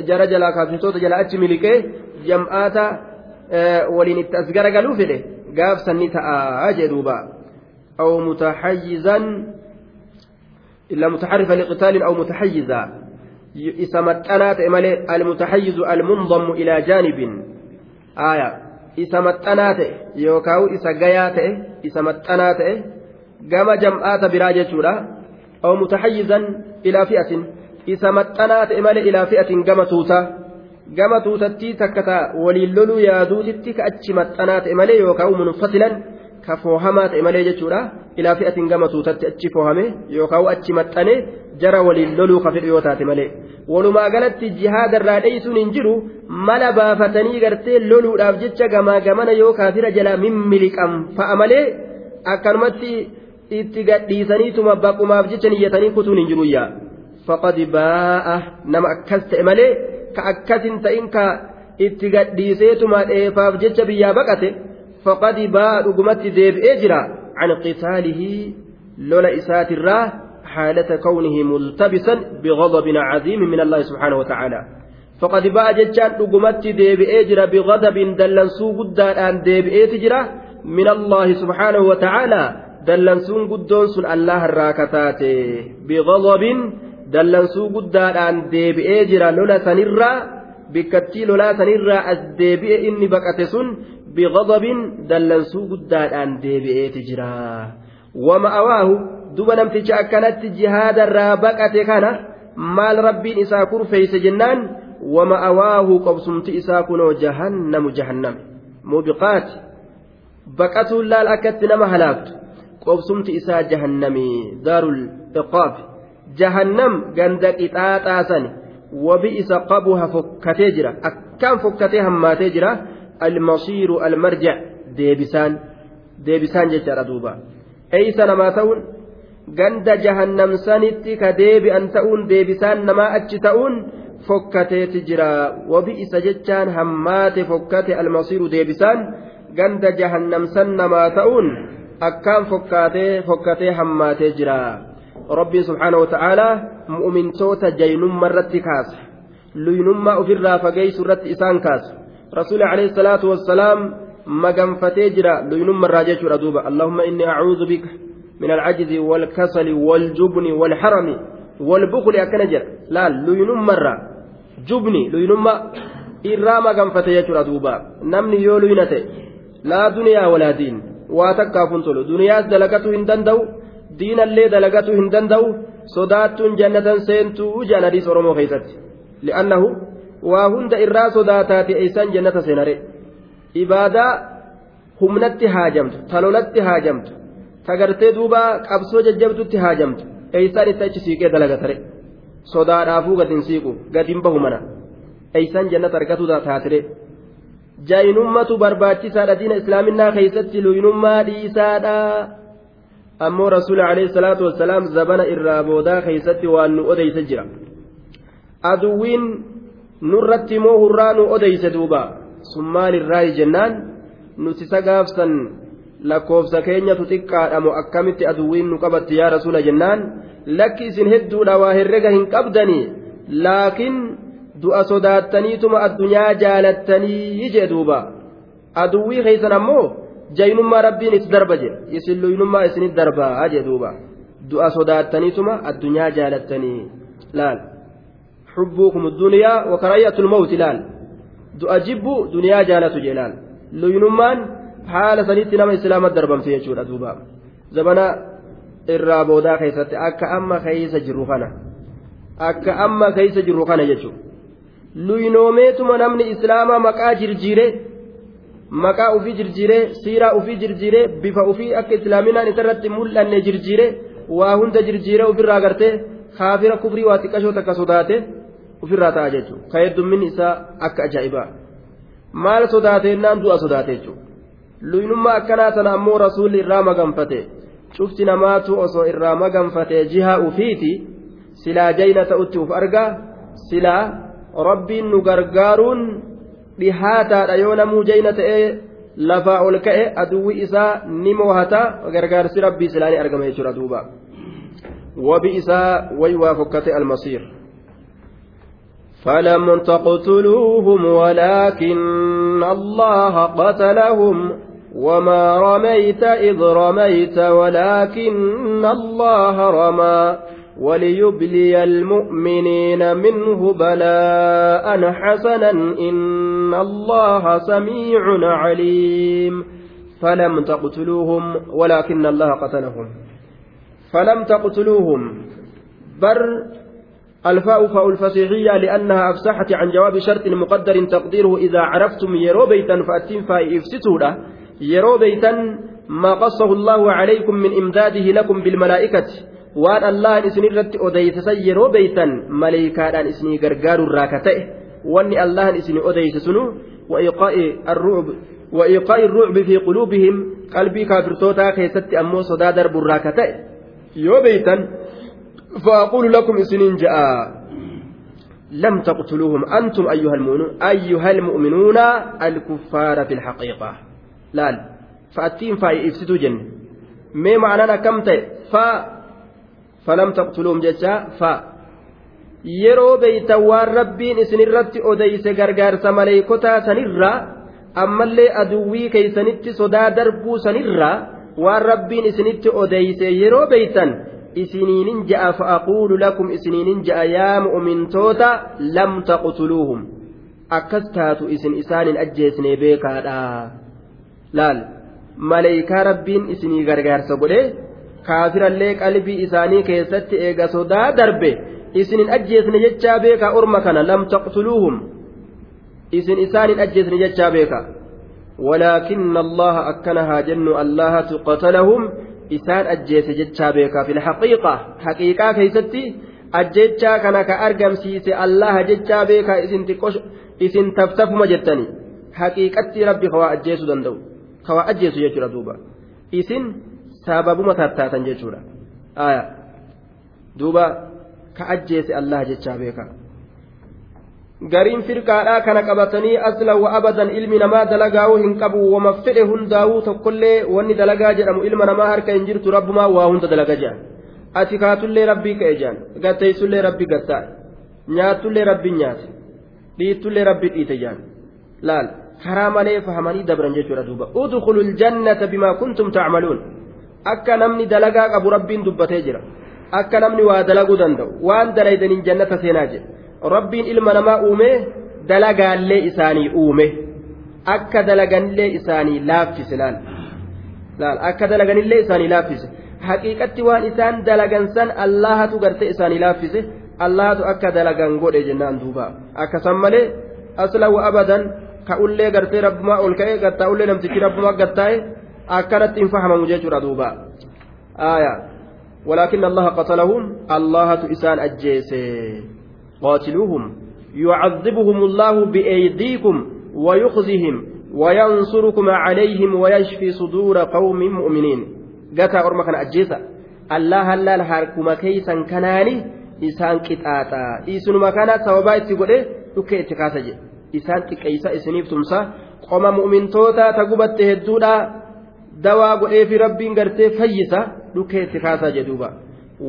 jara jalaa kaafirtoota jalaa achi miliqee jam'aata waliin itti as garagaluu fedhe gaaf sanni ta'aa jedhuuba أو متحيزا إلا متحرفا لقتال أو متحيزا isa maxxanaa ta'e malee almutaxayyizu almundamu ilaa jaanibin aya isa maxxanaa gama jam'aata biraa jechuudha. Oo mutaxayyizan ilaa fi'atin. Isa maxxanaa ta'e malee ilaa fi'atin gama tuutaa gama tuutattii takka ta'a waliin loluu yaaduutitti ka achi maxxanaa ta'e malee yookaan munfasilan ka foohamaa ta'e malee jechuudha. Ilaa fi'atin gama tuutatti achi foohame yookaan achi maxxane jara waliin loluu ka fedhu yoo taate malee. Walumaa galatti jihaada irraa dheeysuun hin jiru. Mala baafatanii gartee loluudhaaf jecha gamaa yoo kaafira jalaa mimmiliqan fa'a malee akkanumatti itti gadhiisaniituma baqumaaf jecha niyyatanii kutuun hin jiru yaa faqad baa'a nama akkas ta'e malee ka akkas hin ta'in ka itti gadhiiseetuma dheefaaf jecha biyyaa baqate faqad baa'a dhugumatti deebi'ee jira can qitaalihi lola isaatirraa حالة كونه ملتبسا بغضب عظيم من الله سبحانه وتعالى فقد باء جتان دغمت ديبئي جرا بغضب دلنسو قدان ديبئي تجرا من الله سبحانه وتعالى دلنسون قدون سن الله الراكتات بغضب دلنسو قدان ديبئي جرا لولا سنرا بكتي لولا سنرا الديبئي إني بكتسن بغضب دلنسو قدان ديبئي تجرا wama'awaahu duba namticha akkanatti jihaadarraa baqate kana maal rabbiin isaa kurfeeyse jennaan wama'awaahu qobsumti isaa kunoo jahannamu jahannam mubiqaati baqatuun laal akkatti nama halaaktu jahannamii daarul iqaab jahannam ganda qixaaxaasani wabi isa qabuha fokkatee jira akkaan fokkatee hammaatee jira almasiiru almarja deebisaan deebisaan jechaadha duuba eeysa namaa ta'uun ganda jahannamsanitti ka deebi'an ta'uun deebisaan namaa achi ta'uun fokkateeti jira wabi isa jechaan hammaate fokkate almasiiru deebisaan ganda jahannamsan namaa ta'uun akkaan fokkaatee fokkatee hammaatee jira rabbiin subhaanahu wata'aalaa mu'umintoota jaynumma irratti kaasa luynummaa ofirraa fageessu irratti isaan kaasa rasuuli alayhi salaatu wassalaam maganfatee jira luynumma irraa jechuudha duuba allahumma inni acuudhu bika من العجز والكسل والجبن والحرم والبخل أكن جر لا لينم مرة جبني لينم إرام قنفت يجر دوبا نمني يولو waa takkaaf hin tolu. Duniyaas dalagatu hin danda'u diinallee dalagatu hin danda'u sodaattuun jannatan seentuu jedhan hadiis oromoo keessatti. Li'annahu waa hunda irraa sodaataati eessaan jannata seenare ibaadaa humnatti haajamtu talolatti haajamtu tagartee duuba qabsoo jajjabdutti haajamtu eessaan itti achi siiqee dalagatare sodaadhaafuu gad hin siiqu gad hin bahu mana. Eessaan jannata argatu taatire. Jaayinummatu barbaachisaadha diina islaaminaa keeysatti luynummaa dhiisaadha ammoo rasuuli alayhi salaatu wassalaam zabana irraa boodaa keeysatti waan nu odeyse jira aduwwiin nurratti moo hurraa nu odeyse duuba sun maalirraayi jennaan nuti isa gaafsan lakkoofsa keenyatu xiqqaadhamo akkamitti aduwwiin nu qabatti yaa rasuula jennaan lakki isin hedduudha waa herrega hin qabdanii laakiin du'a sodaattaniituma addunyaa jaalattanii jee duuba aduwwii keeysan ammoo jaynummaa rabbiin itti darba jedhe isin luynummaa isinit darbaa jee duuba du'a sodaattaniituma addunyaa jaalattanii laal حبكم الدنيا وكراهية الموت لال دعا جبو دنيا جالة جلال لينمان haala sanitti nama islaama darbamte jechuudha duuba zabana irraa boodaa keessatti akka amma keeysa jirru kana akka amma keeysa jirru kana jechuudha luynoomeetuma namni islaamaa maqaa jirjiire maqaa ufii jirjiire siiraa ufii jirjiire bifa ufii akka islaaminaan isarratti mul'anne jirjiire waa hunda jirjiire ofirraa gartee kaafira kufrii waa xiqqashoo takka sodaate ofirraa ta'a jechuudha ka heddumminni isaa akka ajaa'ibaa maal sodaateennaan du'a sodaate jechuudha. luynummaa akkanaa tana ammoo rasuulli irraa maganfate cufti namaatu osoo irraa maganfate jihaa ufiiti silaa jayna ta'utti uf argaa silaa rabbiin nu gargaaruun dhihaataadha yoo namuu jayna ta'ee lafaa ol ka'e aduwwi isaa ni moohata gargaarsi rabbii silaa ni argama jechuudha duuba wabi isaa way waa fokkate almasiir فلم تقتلوهم ولكن الله قتلهم وما رميت إذ رميت ولكن الله رمى وليبلي المؤمنين منه بلاء حسنا إن الله سميع عليم. فلم تقتلوهم ولكن الله قتلهم. فلم تقتلوهم. بر الفاء فاء الفصيحية لأنها أفسحت عن جواب شرط مقدر تقديره إذا عرفتم يرو بيتا فاء إفسسودا yeroo beeytan maa qassahu allahu calaykum min imdaadihi lakum bilmalaa'ikati waan allahan isin irratti odeysisan yeroo beeytan maleeykaadhaan isinii gargaarurraa ka ta'e wanni allahan isinii odeyse sunu وإيقاء الرعب في قلوبهم قلبي كافرتوتا كيست أمو صدا درب الراكتة يو بيتا فأقول لكم إسنين جاء لم تقتلوهم أنتم أيها المؤمنون أيها المؤمنون الكفار في الحقيقة fa'attiin faayi ibsituu jenne mee ma'anaan akkam ta'e fa falam taqtuluum jecha fa. Yeroo beeytan waan rabbiin isinirratti odeyse gargaarsa maleeykotaa sanirraa ammallee aduwwii keeysanitti sodaa darbuu sanirraa waan rabbiin isinitti odeyse yeroo beeytan isiniinin ja'a fa'aquulu lakum isiniinin ja'a yaa mu'mintoota lam taqtuluuhum akkas taatu isin isaanin ajjeesnee beekaadha laal maleeykaa rabbiin isinii gargaarsa godhe kaafirallee qalbii isaanii keessatti eega sodaa darbe isin hin ajjeesne jechaa beeka orma kana lam taqtuluuhum. Isin isaan hin ajjeesne jechaa beeka ولكن الله أكنها جن الله قتلهم إسان أجيس جتشا بيكا في الحقيقة حقيقة كيستي أجيتشا كان كأرقم سيسي الله جتشا بيكا إسن تقش إسن تفتف مجتني حقيقة ربي خوا أجيس دندو خوا أجيس يجرى دوبا إسن sababuma tattaatan jechuudha aya duuba ka ajjeese allah jechaa beeka gariin firqaadhaa kana qabatanii aslan wa abadan ilmi namaa dalagaa'uu hin qabu wama fedhe hundaa'uu tokkollee wanni dalagaa jedhamu ilma namaa harka hin jirtu rabbumaa waa hunda dalaga jedhan ati kaatullee rabbii ka'e jedhan gatteessullee rabbi gattaa nyaatullee rabbi nyaate dhiittullee rabbi dhiite jedhan laal karaa malee fahamanii dabran jechuudha duuba udkhulu ljannata bimaa kuntum tacmaluun akka namni dalagaa qabu rabbiin dubbatee jira. Akka namni waa dalaguu danda'u waan dalaydaniin jannata seenaa jedhe rabbiin ilma namaa uume dalagaallee isaanii uume. Akka dalaganillee isaanii laaffise laal. Akka dalaganillee isaanii laaffise haqiiqatti waan isaan dalagan san allahatu gartee isaanii laaffise allahatu akka dalagan godhe jennaan duuba. Akkasan malee aslan wa abadan ka ullee gartee rabbumaa ol ka'e gattaa ullee namtichi rabbumaa gattaa'e akkanatti hin fahamamu jechuudha duuba aya ولكن الله قتلهم. الله إسان أجيس قاتلوهم. يعذبهم الله بأيديكم ويخزهم وينصركم عليهم ويشفي صدور قوم مؤمنين. قتا أرمى كان أجيسا الله هلا الحركم كيسا كناني. إسان كتاتا. إسن مكانا سوابا إتقول dhukkee itti kaasa jedhe isaan xiqqeeysa isiniif tumsa qoma mu'mintoota tagubatte hedduudha dawaa godheefi rabbiin gartee fayyisa dhukkee itti kaasaa jedhuuba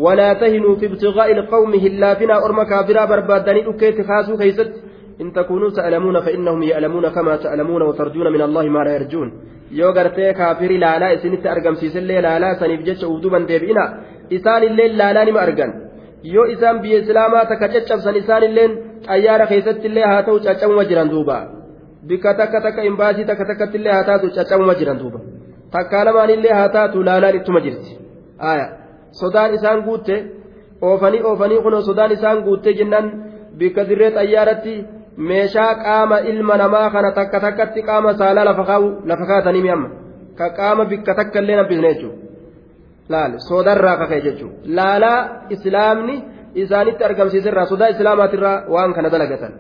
walaa tahinuu fi ibtiqaa'i ilqawmi hillaafina orma kaafiraa barbaadanii dhukkee itti kaasuu keeysatti in takuunuu ta'lamuuna fa'innahum ya'lamuuna kamaa ta'lamuuna watarjuuna min allahi maa laa yarjuun yoo gartee kaafiri laalaa isinitti argamsiisillee laalaa saniif jecha ufduban deebi'ina isaanillee laalaa nima argan yoo isaan biyya islaamaa takka caccabsan isaanilleen xayyaara keessattillee haa ta'u caccabuma jiran duuba bikka takka takka imbaasii takka takkattillee haa taatu caccabuma jiran duuba takkaa lamaanillee haa taatu laalaan ittuma jirti sodaan isaan guutte oofanii oofanii kunoo sodaan isaan guutte jennaan bikka dirree xayyaaratti meeshaa qaama ilma namaa kana takka takkatti qaama saalaa lafa kaatanii mi'amma ka qaama bikka takka illee nabbisne jechuudha laal sodarraa kaka'e jechuudha laalaa islaamni isaanitti argamsiiserraa sodaa islaamaatirraa waan kana dalagatan.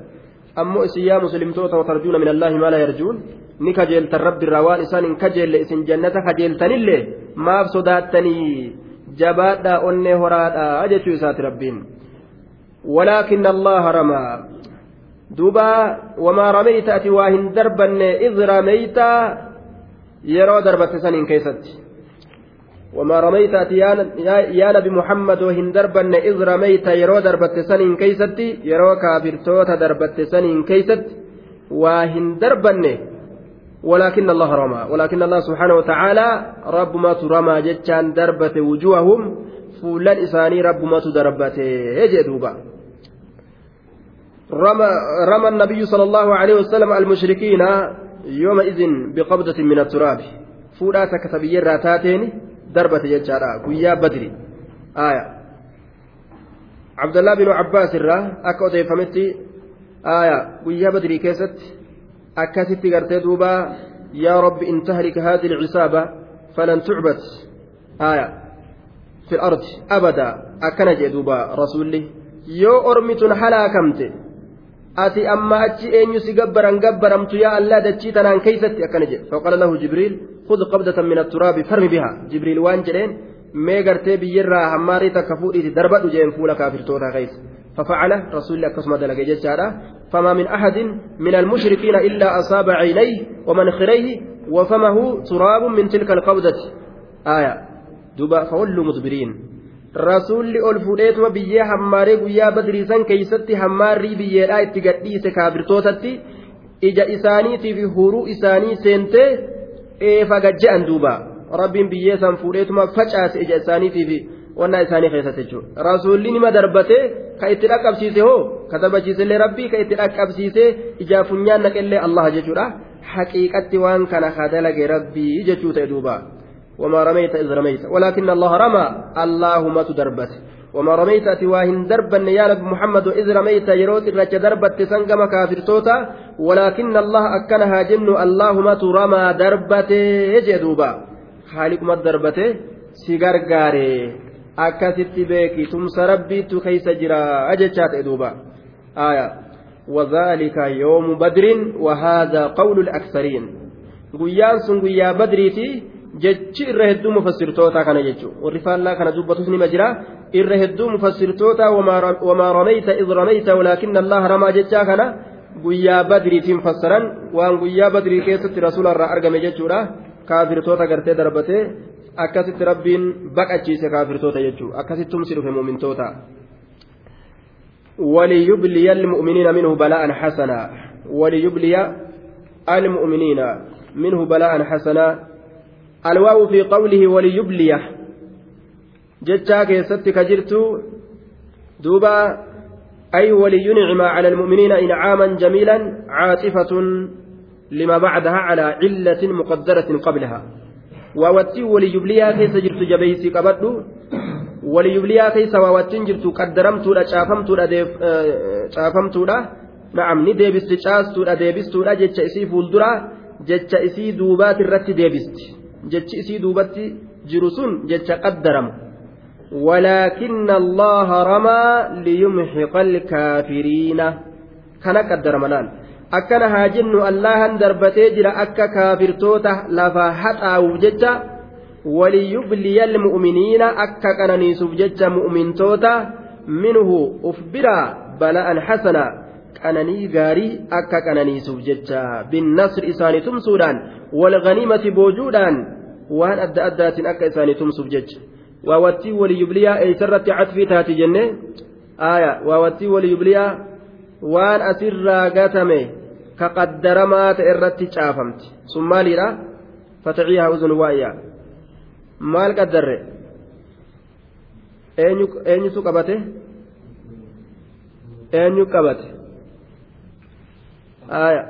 ammoo isin yaa muslimtoota watarjuuna min yarjuun ni kajeeltan rabbiirraa waan isaan hin kajeelle isin jannata kajeeltanillee maaf sodaattanii jabaadhaa onnee horaadhaa jechuu isaati rabbiin. ولكن الله رمى دوبا وما رميت أتي واهن دربا إذ رميت يرى دربة سنين كيست وما رميت يا نبي محمد وهن دربن إذ رميت يرو دربت سنين كيستي يرو كافرتوت دربت سنين كيست وهن دربن ولكن الله رمى. ولكن الله سبحانه وتعالى رب ما ترمى جتشان دربت وجوههم. فولان إساني رب ما تدربت. يجدوبا رمى رمى النبي صلى الله عليه وسلم المشركين يومئذ بقبضة من التراب. فولا تكتبي الراتاتين darbate jechaadha guyyaa badri aya abdallaa binu cabbaas irraa akka odeeffametti aya guyyaa badrii keessatti gartee duuba yaa rabbi in tahlik hadi lcisaaba falan tucbad aya fi lardi abada akkana jee duuba rasulli yoo ormitun halaakamte ati amma achi eenyu si gabbaran gabbaramtu yaa allah dachii tanaan keeysatti akkana jedhe faqala lahu jibriil خذ قبضة من التراب فرمي بها جبريل وان جلين mee gartee biyyirraa hammaarii takka fuudhiiti darbadhu jeen fuula kaafirtoota keessa ففعل رسول الله كسم دلق ججارة فما من أحد من المشركين إلا أصاب عينيه ومنخريه وفمه تراب من تلك القبضة. آية. دوبا فولوا مدبرين. رسول ألفوليت وبيا حماري ويا بدريسان كيستي حماري بيا لا اتقديس كافرتوتتي إجا إساني في هورو إساني سنتي. إيفا جاءن دوبا. rabbiin biyyeessan fuudheetuma facaase ija isaaniitii fi wannaa isaanii keessatti jechuudha rasuulli nima darbate ka itti dhaqqabsiise hoo ka taphachiisellee rabbii ka itti dhaqqabsiise ijaa funyaan naqellee allah jechuudha haqiiqatti waan kana ka dalage rabbii jechuu ta'e duuba وما رميت إذ رميت ولكن الله رمى اللهم تدربت وما رميت أتواهن دربا يا نبي محمد إذ رميت يروت الرجة دربت تسنقم كافر توتا ولكن الله أكنها جن اللهم ترمى دربته يجدوبا خالق ما دربته سيغار غاري akkasitti beeki tumsa rabbiittu keeysa jira jechaat eduuba aya وذلك يوم بدر وهذا قول الأكثرين guyyaan sun guyyaa badriiti jechi irra hedduu mufassirtoota kana jechuun warri faallaa kana dubbatus nima jira irra hedduu mufassirtoota wamaa ramayta id ramayta walaakin allaha ramaa jechaa kana guyyaa badriitiin fassaran waan guyyaa badrii keessatti rasuula irraa argame jechuudha kaafirtoota gartee darbatee akkasitti rabbiin baqachiise kaafirtoota jechuudha. Akkasitti tumsi dhufe muumintoota. وليبلي المؤمنين منه بلاء حسنا وليبلي المؤمنين منه بلاء حسنا الواو في قوله وليبلي jecha keessa ka jirtu duuba أي ولينعم على المؤمنين إنعاما جميلا عاطفة لما بعدها على علة مقدرة قبلها waawtiin وليبلي keessa jirtu jabeessii qabadhu waliyubliyaa keessa waa wajjin jirtu qaddaramtuudha caafamtuudha na'am ni deebisti caastuudha deebistuudha jecha isii fuulduraa jecha isii duubaati irratti deebisti jechi isii duubatti jiru sun jecha qaddaramu ولكن الله رمى ليمحق الكافرين كان قدر ملال akkana haa jennu allahan darbatee jira akka kaafirtoota lafaa haxaa'uuf jecha وليبلي المؤمنين أكا كنانيسوف جج مؤمنتوتا منه أفبرا بلاء حسنا كناني غاري أكا كنانيسوف جج بالنصر إساني تمسودان والغنيمة بوجودان وان أدى أدات أكا إساني تمسوف جج ووتي وليبليا أي سرت عطفي تاتي جنة آية ووتي وليبليا وان ka qaddaramaa ta'e irratti caafamti. Sun maaliidha? Fataciihaa uzun waa'iyaa maal qaddarre? Eenyutu qabate? Eenyu qabate? Aya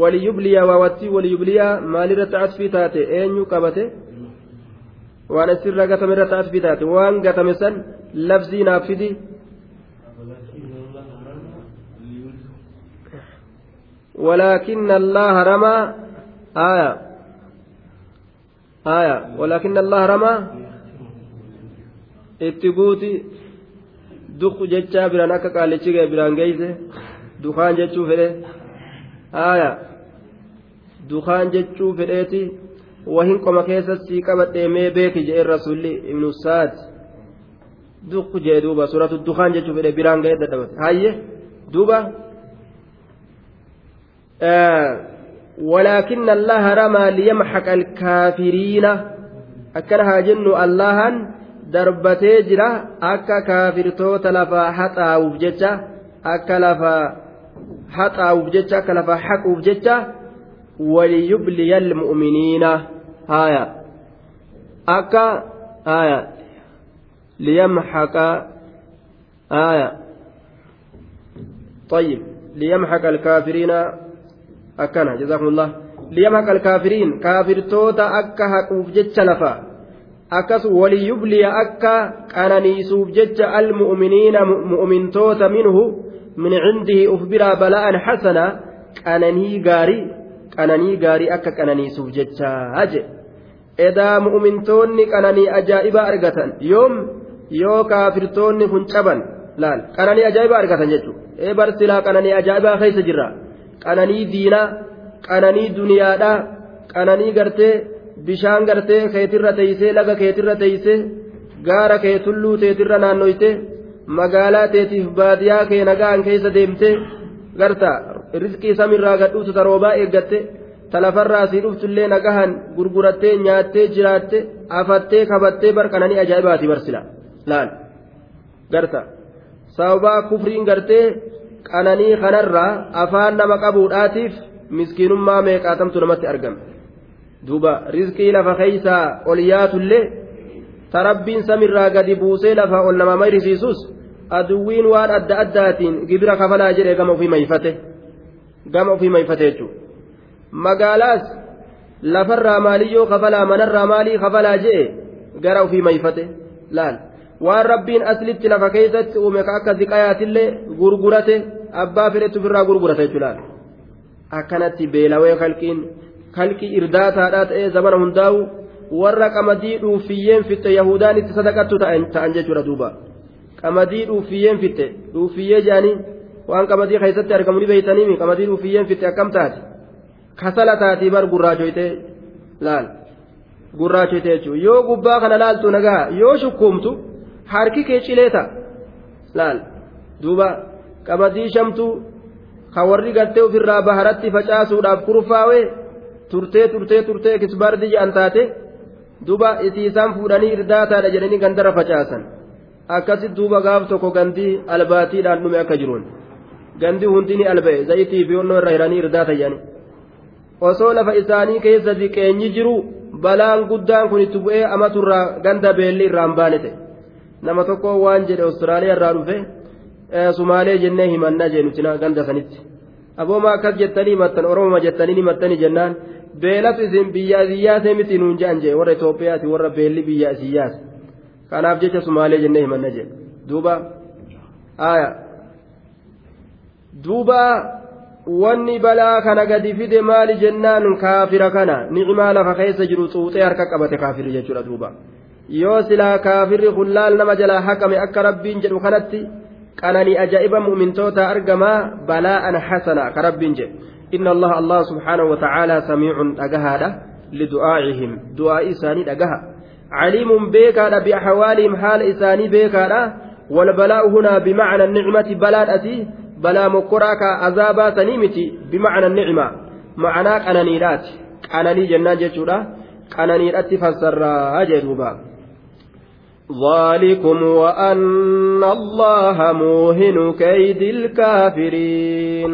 waliyubliyaa waawattii waliyubliyaa maalirratti asfii taate? Eenyu qabate? Waan asirra gatame irratti asfii taate? Waan gatame san labzii naaf ولكن الله رمى آية آية ولكن الله رمى guuti duk jechaa biraan akka qaalichi ga'e biraan geeyse dukaan jechuu fedhe aya dukaan jechuu fedheeti wahin qoma keessa sii qabadhee mee beeki jedheen rasulli ibnu saad duk jee duuba suratu dukaan jechuu fedhe biraan ولكن الله رمى ليمحق الكافرين أكنها جن الله darbatee jira akka kaafirtoota lafaa haxaa'uuf jecha akka lafaa haxaa'uuf jecha akka lafaa haquuf jecha waliyubliya almu'miniina haya akka haya liyamhaqa haya طيب ليمحق الكافرين akkana jazaakumullah liyamhaqa alkaafiriin kaafirtoota akka haquuf jecha lafa akkas waliyubliya akka qananiisuuf jecha almu'miniina mu'mintoota minhu min cindihi uf biraa bala'an xasana qananii gaarii qananii gaarii akka qananiisuuf jecha haje edaa mu'mintoonni qananii ajaa'ibaa argatan yoom yoo kaafirtoonni kun caban laal qananii ajaa'ibaa argatan jechuudha ee barsilaa qananii ajaa'ibaa keessa jirra. Qananii diinaa qananii duniyaadhaa qananii gartee bishaan gartee keetirra teeysee laga keetirra teeysee gaara kee tulluu teetirra naannoyte magaalaa teetiif baadiyaa kee nagaan keessa deemte garta rizqii samirraa gadhuutu taroobaa eeggatte talafarraa sii dhuftullee nagahan gurgurattee nyaattee jiraatte afattee kabattee bar qananii ajaa'ibaati barsila. Laal. Garta. Sababaa kufriin gartee qananii kanarraa afaan nama qabuudhaatiif miskiinummaa meeqaatamtu namatti argama duuba rizqii lafa keeysaa ol yaatullee tarabbiin samirraa gadi buusee lafa ol nama mayrisiisus aduwwiin waan adda addaatiin gibira kafalaa jedhee gama ofii mayfate. Gama ofii mayfate jechuudha. Magaalaas lafarraa maaliyyoo kafalaa manarraa maalii kafalaa jee gara ofii mayfate? Laal waan rabbiin aslitti lafa keessatti uume ka akka ziqayaatillee gurgurate abbaa fedhetti ofirraa gurgurate jechuudha akkanatti beelawee kalqiin kalqii irdaataadhaa ta'ee zamana hundaa'u warra qamadii dhuufiyyeen fitte yahudaan itti sadaqattu ta'an jechuudha duuba. Qamadii dhuufiyyeen fitte dhuufiyyee jedhanii waan qamadii keessatti argamu ni beeytaniimi qamadii dhuufiyyeen fitte akkam taate kasala taatii bar gurraachoytee laal. Gurraachoytee jechuudha yoo gubbaa kana laaltu nagaa yoo shukkuumtu harki kee cilee ta'a. Laal duuba qamadii shamtuu ka warri gartee ofirraa baharatti facaasuudhaaf kurfaawee turtee turtee turtee kisbaardi jedhan taate duuba isiisaan fuudhanii irdaataadha jedhanii gandarra facaasan akkasit duuba gaaf tokko gandii albaatiidhaan dhume akka jiruun. Gandii hundi ni alba'e zayitii fi onnoo irra hiranii irdaata jedhanii osoo lafa isaanii keessa diqeenyi jiru balaan guddaan kun itti bu'ee amaturraa ganda beelli irraan baane ta'e nama tokko waan jedhe Awustiraaliyaa irraa dhufe Sumaalee jennee himannaa jeenuti ganda sanitti abooma akkas jettanii himattan Oromoma jettanii himattanii jennaan beelatu isin biyya siyyaasee miti nuun je'an jee warra Itoophiyaati warra beelli biyya siyyaase kanaaf jecha Sumaalee jennee himanna jedhe duuba aaya duuba wanni balaa kana gadi fide maali jennaan kaafira kana ni'imaa lafa keessa jiru xuuxee harka qabate kaafirri jechuudha duuba. Yoo silaa kaafirri hullaal nama jalaa haqame akka rabbiin jedhu kanatti qananii ajaa'iba mu'mintoota argamaa balaa'an hasana ka rabbiin jedhe inna allaha allah subhaanahu wa ta'aalaa samiicun dhagahaadha lidu'aa'ihim du'aa isaanii dhagaha caliimun beekaadha biaxawaalihim haala isaanii beekaadha والبلاء هنا بمعنى النعمة بلاد أتي بلا مكراك عذابا تنيمتي بمعنى النعمة معناك أنانيرات أناني جنان جتشورا أنانيرات فسر أجدوبا ذلكم وأن الله موهن كيد الكافرين.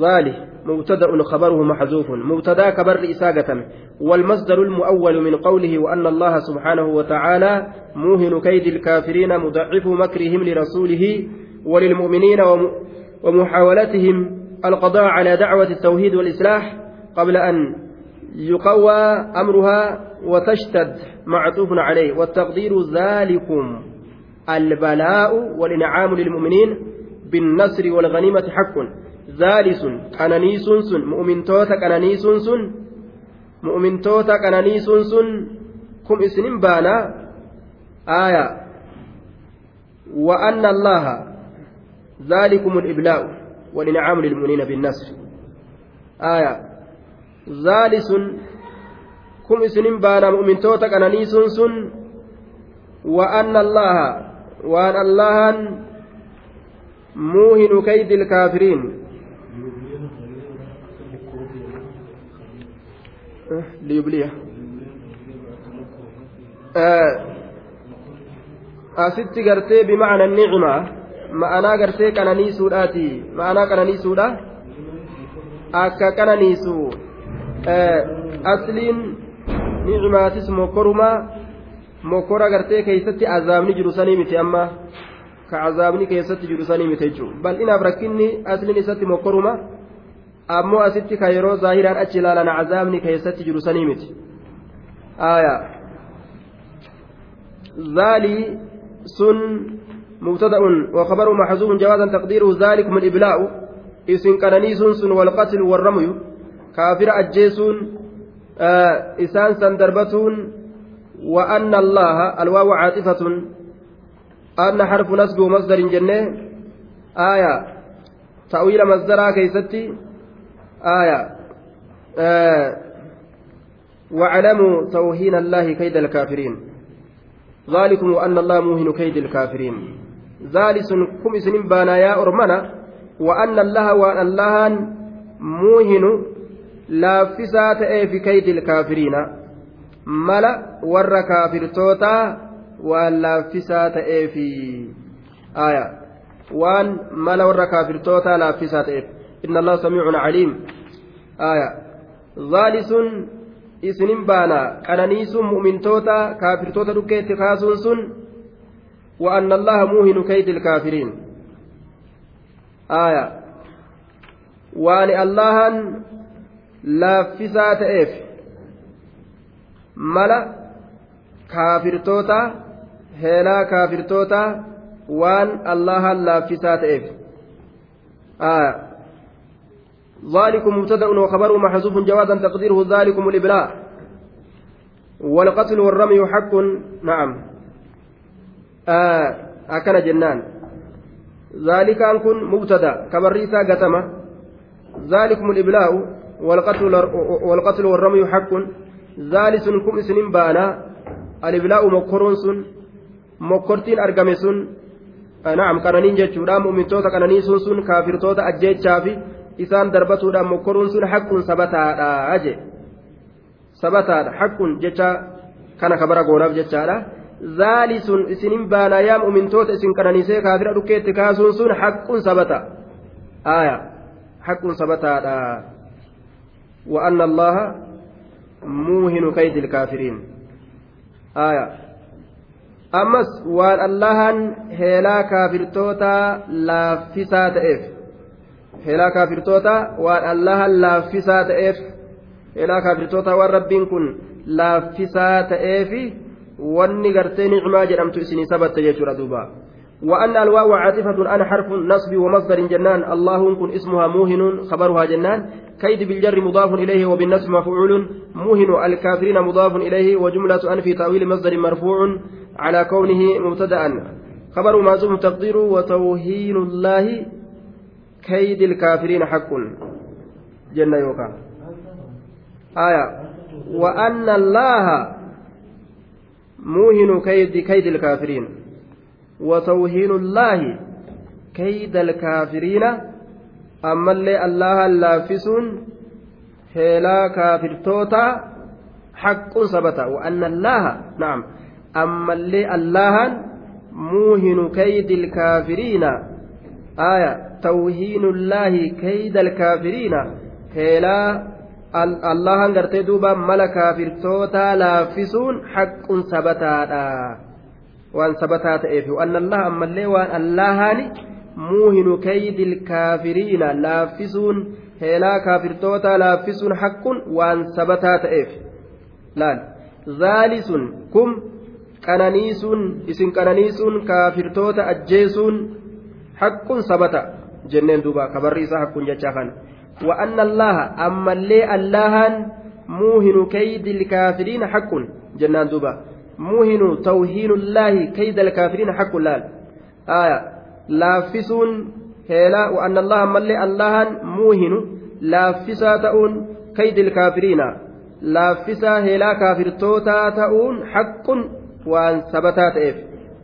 ذلك مبتدأ خبره محذوف. مبتدا كبر إساقة والمصدر المؤول من قوله وأن الله سبحانه وتعالى موهن كيد الكافرين مضعف مكرهم لرسوله وللمؤمنين ومحاولتهم القضاء على دعوة التوحيد والإصلاح قبل أن يقوى أمرها وتشتد معطوف عليه والتقدير ذلكم البلاء والإنعام للمؤمنين بالنصر والغنيمة حق. ذالس كنانيس سن مؤمن توتا كنانيس سن مؤمن توتا كنانيس سن كم اسنين بانا آية. وأن الله ذلكم الإبلاء والإنعام للمؤمنين بالنصر. آية. ذالس kum isinin baana mu'mintoota qananiisuun sun wa'anna allaha waan allahan muuhinu kaydi ilkaafiriin liyubliya asitti gartee bimacna nicma ma'anaa gartee qananiisuudhaati ma'anaa qananiisuudha akka qananiisu asliin nicmaatis mokkorumaa mokkora gartee keeysatti azaabni jiru sanii miti amma ka azaabni keessatti jiru sanii miti jechuudha bal'inaaf rakkinni asliin isatti mokkoruma ammoo asitti ka yeroo zaahiraan achi ilaalan azaabni keessatti jiru sanii miti zaalii sun مبتدأ وخبر محذوف جوازا تقديره ذلكم الإبلاء إسن كنانيس سن والقتل والرمي كافر أجيسون isaan san darbatuun وأن الله الواو عاطفة أن حرف نسب مصدر جنة آية تأويل مصدرها كيستي آية آه واعلموا توهين الله كيد الكافرين. ذلكم وأن الله موهن كيد الكافرين. ذلك كم سنين بانا يا أرمنا وأن الله وأن الله موهن laaffisaa ta'ee fi kaydil kaafiriina mala warra kaafirtootaa waan laaffisaa ta'ee fi aya waan mala warra kaafirtootaa laaffisaa ta'eef inna allaha samiicun caliim aya zaalisun isinin baana qananiisuun mu'mintoota kaafirtoota dhukkeetti kaasuun sun وأن الله موهن كيد الكافرين آية وأن الله laaffisaa ta'eef mala kaafirtoota heelaa kaafirtoota waan allahan laaffisaa ta'eef. ذلكم مبتدأ وخبره محذوف جوازا تقديره ذلكم الإبلاء والقتل والرمي حق نعم آه أكن جنان ذلك أن كن مبتدأ كبريسا قتمة ذلكم الإبلاء والقتل والقتل والرمي حق ذلك كم سنين بانا الإبلاء مكرون سن مكرتين أرقم سن نعم قرنين جتشورا مؤمنتوتا قرنين سن سن كافرتوتا أجيتشا في isaan darbatuudhaan mokkoruun sun haqquun sabataadha je sabataadha haqquun jecha kana kabara goonaaf jechaadha zaali sun isinin baanaa yaa mu'mintoota isin qananiisee kaafira dhukkeetti kaasuun sun haqquun sabata aaya haqquun sabataadha وأن الله موهن كيد الكافرين آية أمس وأن الله هلا كافر توتا لا فساد إف helaa kaafirtoota waan allahan laaffisaa ta'eef helaa kaafirtoota waan rabbiin kun laaffisaa ta'eefi wanni gartee nicmaa jedhamtu isinii sabatte jechuudha duuba وأن الواو عاطفة أنا حرف نصب ومصدر جنان. الله كن اسمها موهن خبرها جنان. كيد بالجر مضاف إليه وبالنصب مفعول. موهن الكافرين مضاف إليه وجملة أن في تأويل مصدر مرفوع على كونه مبتدأ. خبر معزوم تقدير وتوهين الله كيد الكافرين حق. جنة يوكا. آية. وأن الله موهن كيد كيد الكافرين. وتوهين الله كيد الكافرين. أما اللي الله اللافسون هلا كافر توتا حق ثبت وأن الله نعم. أما اللي الله موهن كيد الكافرين. آية توهين الله كيد الكافرين. هلا allahan gartee duuba mala kaafirtoota laaffisuun haqquun sabataadha waan sabataa ta'eef waan allah ammallee waan allahaani muuhinu kaydil kaafiriina laaffisuun heelaa kaafirtoota laaffisuun haqquun waan sabataa ta'eef laal zaalisun kum qananiisuun isin qananiisuun kaafirtoota ajjeesuun haqquun sabata jenneen duuba kabarri isaa hakkuun jechaa kana الله أما اللي اللهان موهن كيد الكافرين حق جنان دوبا موهن توهين الله كيد الكافرين حق لال آية. لافسون هلا وأن الله أما اللي اللهان موهن لافسا تؤون كيد الكافرين. لافسا هلا كافر توتا تؤون حق وأن ثبتات إف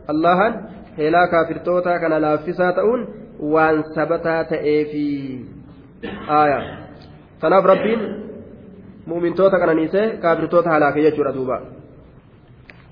اللهان هلا كافر توتا كان لافسا تؤون waan sabataa ta'eefi aayaa kanaaf rabbiin mu'mintoota qananiisee kaafirtoota halaake jechuudha duuba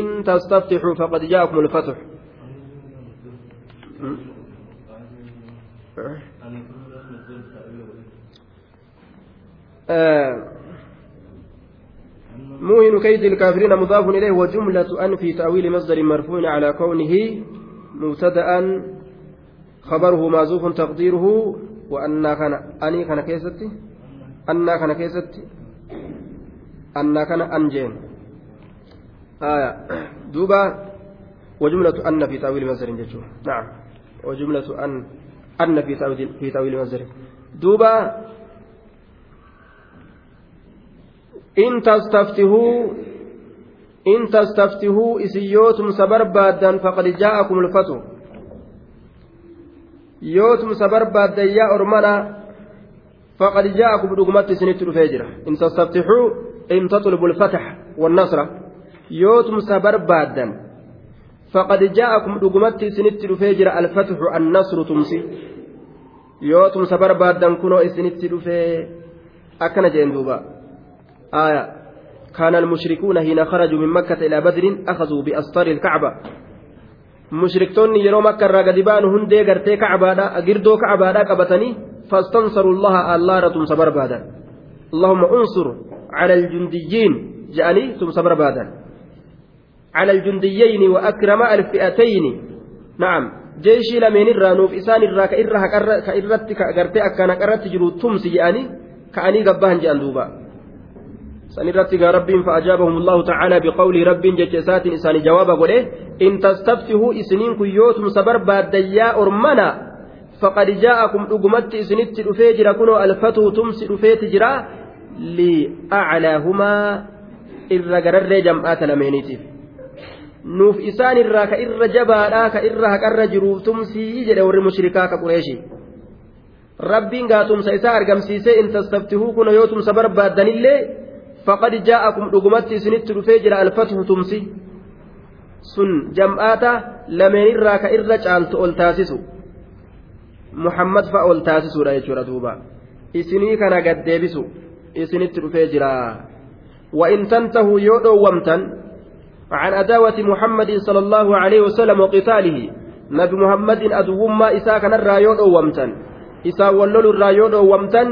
إن تستفتحوا فقد جاءكم الفتح. آه. موهن كيد الكافرين مضاف إليه وجملة أن في تأويل مصدر مرفوع على كونه مبتدأ خبره معزوف تقديره وأنا كان أني كان كيستي؟ أنا كان كيستي؟ أنا كان أنجين. آية. دوبا وجملة أن في تأويل مصدر جتشو نعم. وجملة أن أن في تأويل في تأويل مصدر دوبا إن تستفتهوا إن تستفتهوا إسيوتم سبربادا فقد جاءكم الفتح يوتم سبربادا يا أرمنا فقد جاءكم دقمت سنت الفجر إن تستفتحوا إن تطلبوا الفتح والنصر. يوتم سبربادا فقد جاءكم دقمت سنت الفجر الفتح النصر تمسي يوتم سبربادا كنوا سنت الفجر أكن جندوبا آية كان المشركون حين خرجوا من مكة إلى بدر أخذوا بأسطار الكعبة mushriktoonni yeroo makka irraa gadi ba'an hundee gartee kacbaadha girdoo kacbaadha qabatanii fastansaru llaha allaara tumsa barbaadan allahumma unsur cala aljundiyyiin je'anii tumsa barbaadan cala aljundiyyayni wa akrama alfi'atayni na'am jeeshii lameen irraa nuuf isaan irraa ka irra ka irratti ka gartee akkaan haqarratti jiru tumsi je'anii ka'anii gabbahan je'an duuba sanirratti gaa rabbiin fa'ajaabahum allahu ta'aalaa biqawlii rabbiin jecha isaatiin isaanii jawaaba godhe in tastaftihuu isiniin kun yoo tumsa barbaaddan yaa ormana faqad jaa'akum dhugumatti isinitti dhufee jira nuuf isaan irraa ka irra jabaadhaa ka irra haqarra jiruuf tumsii jedhe warri mushrikaa ka qureeshi rabbiin gaa tumsa isaa argamsiisee in tastaftihuu kuna yoo tumsa barbaaddanillee faqad jaa'akum dhugumatti isinitti dhufee jira alfatuhu tumsi sun jam'aata lameenirraa ka irra caaltu ol taasisu muhammad fa'a ol taasisuudha jechuudha duuba isinii kana gaddeebisu isinitti dhufee jira وإن تنتهوا يودو ومتن عن أداوة محمد صلى الله عليه وسلم وقتاله نبي محمد أدو ما إساك نرى يودو ومتن إسا ولول الرايودو ومتن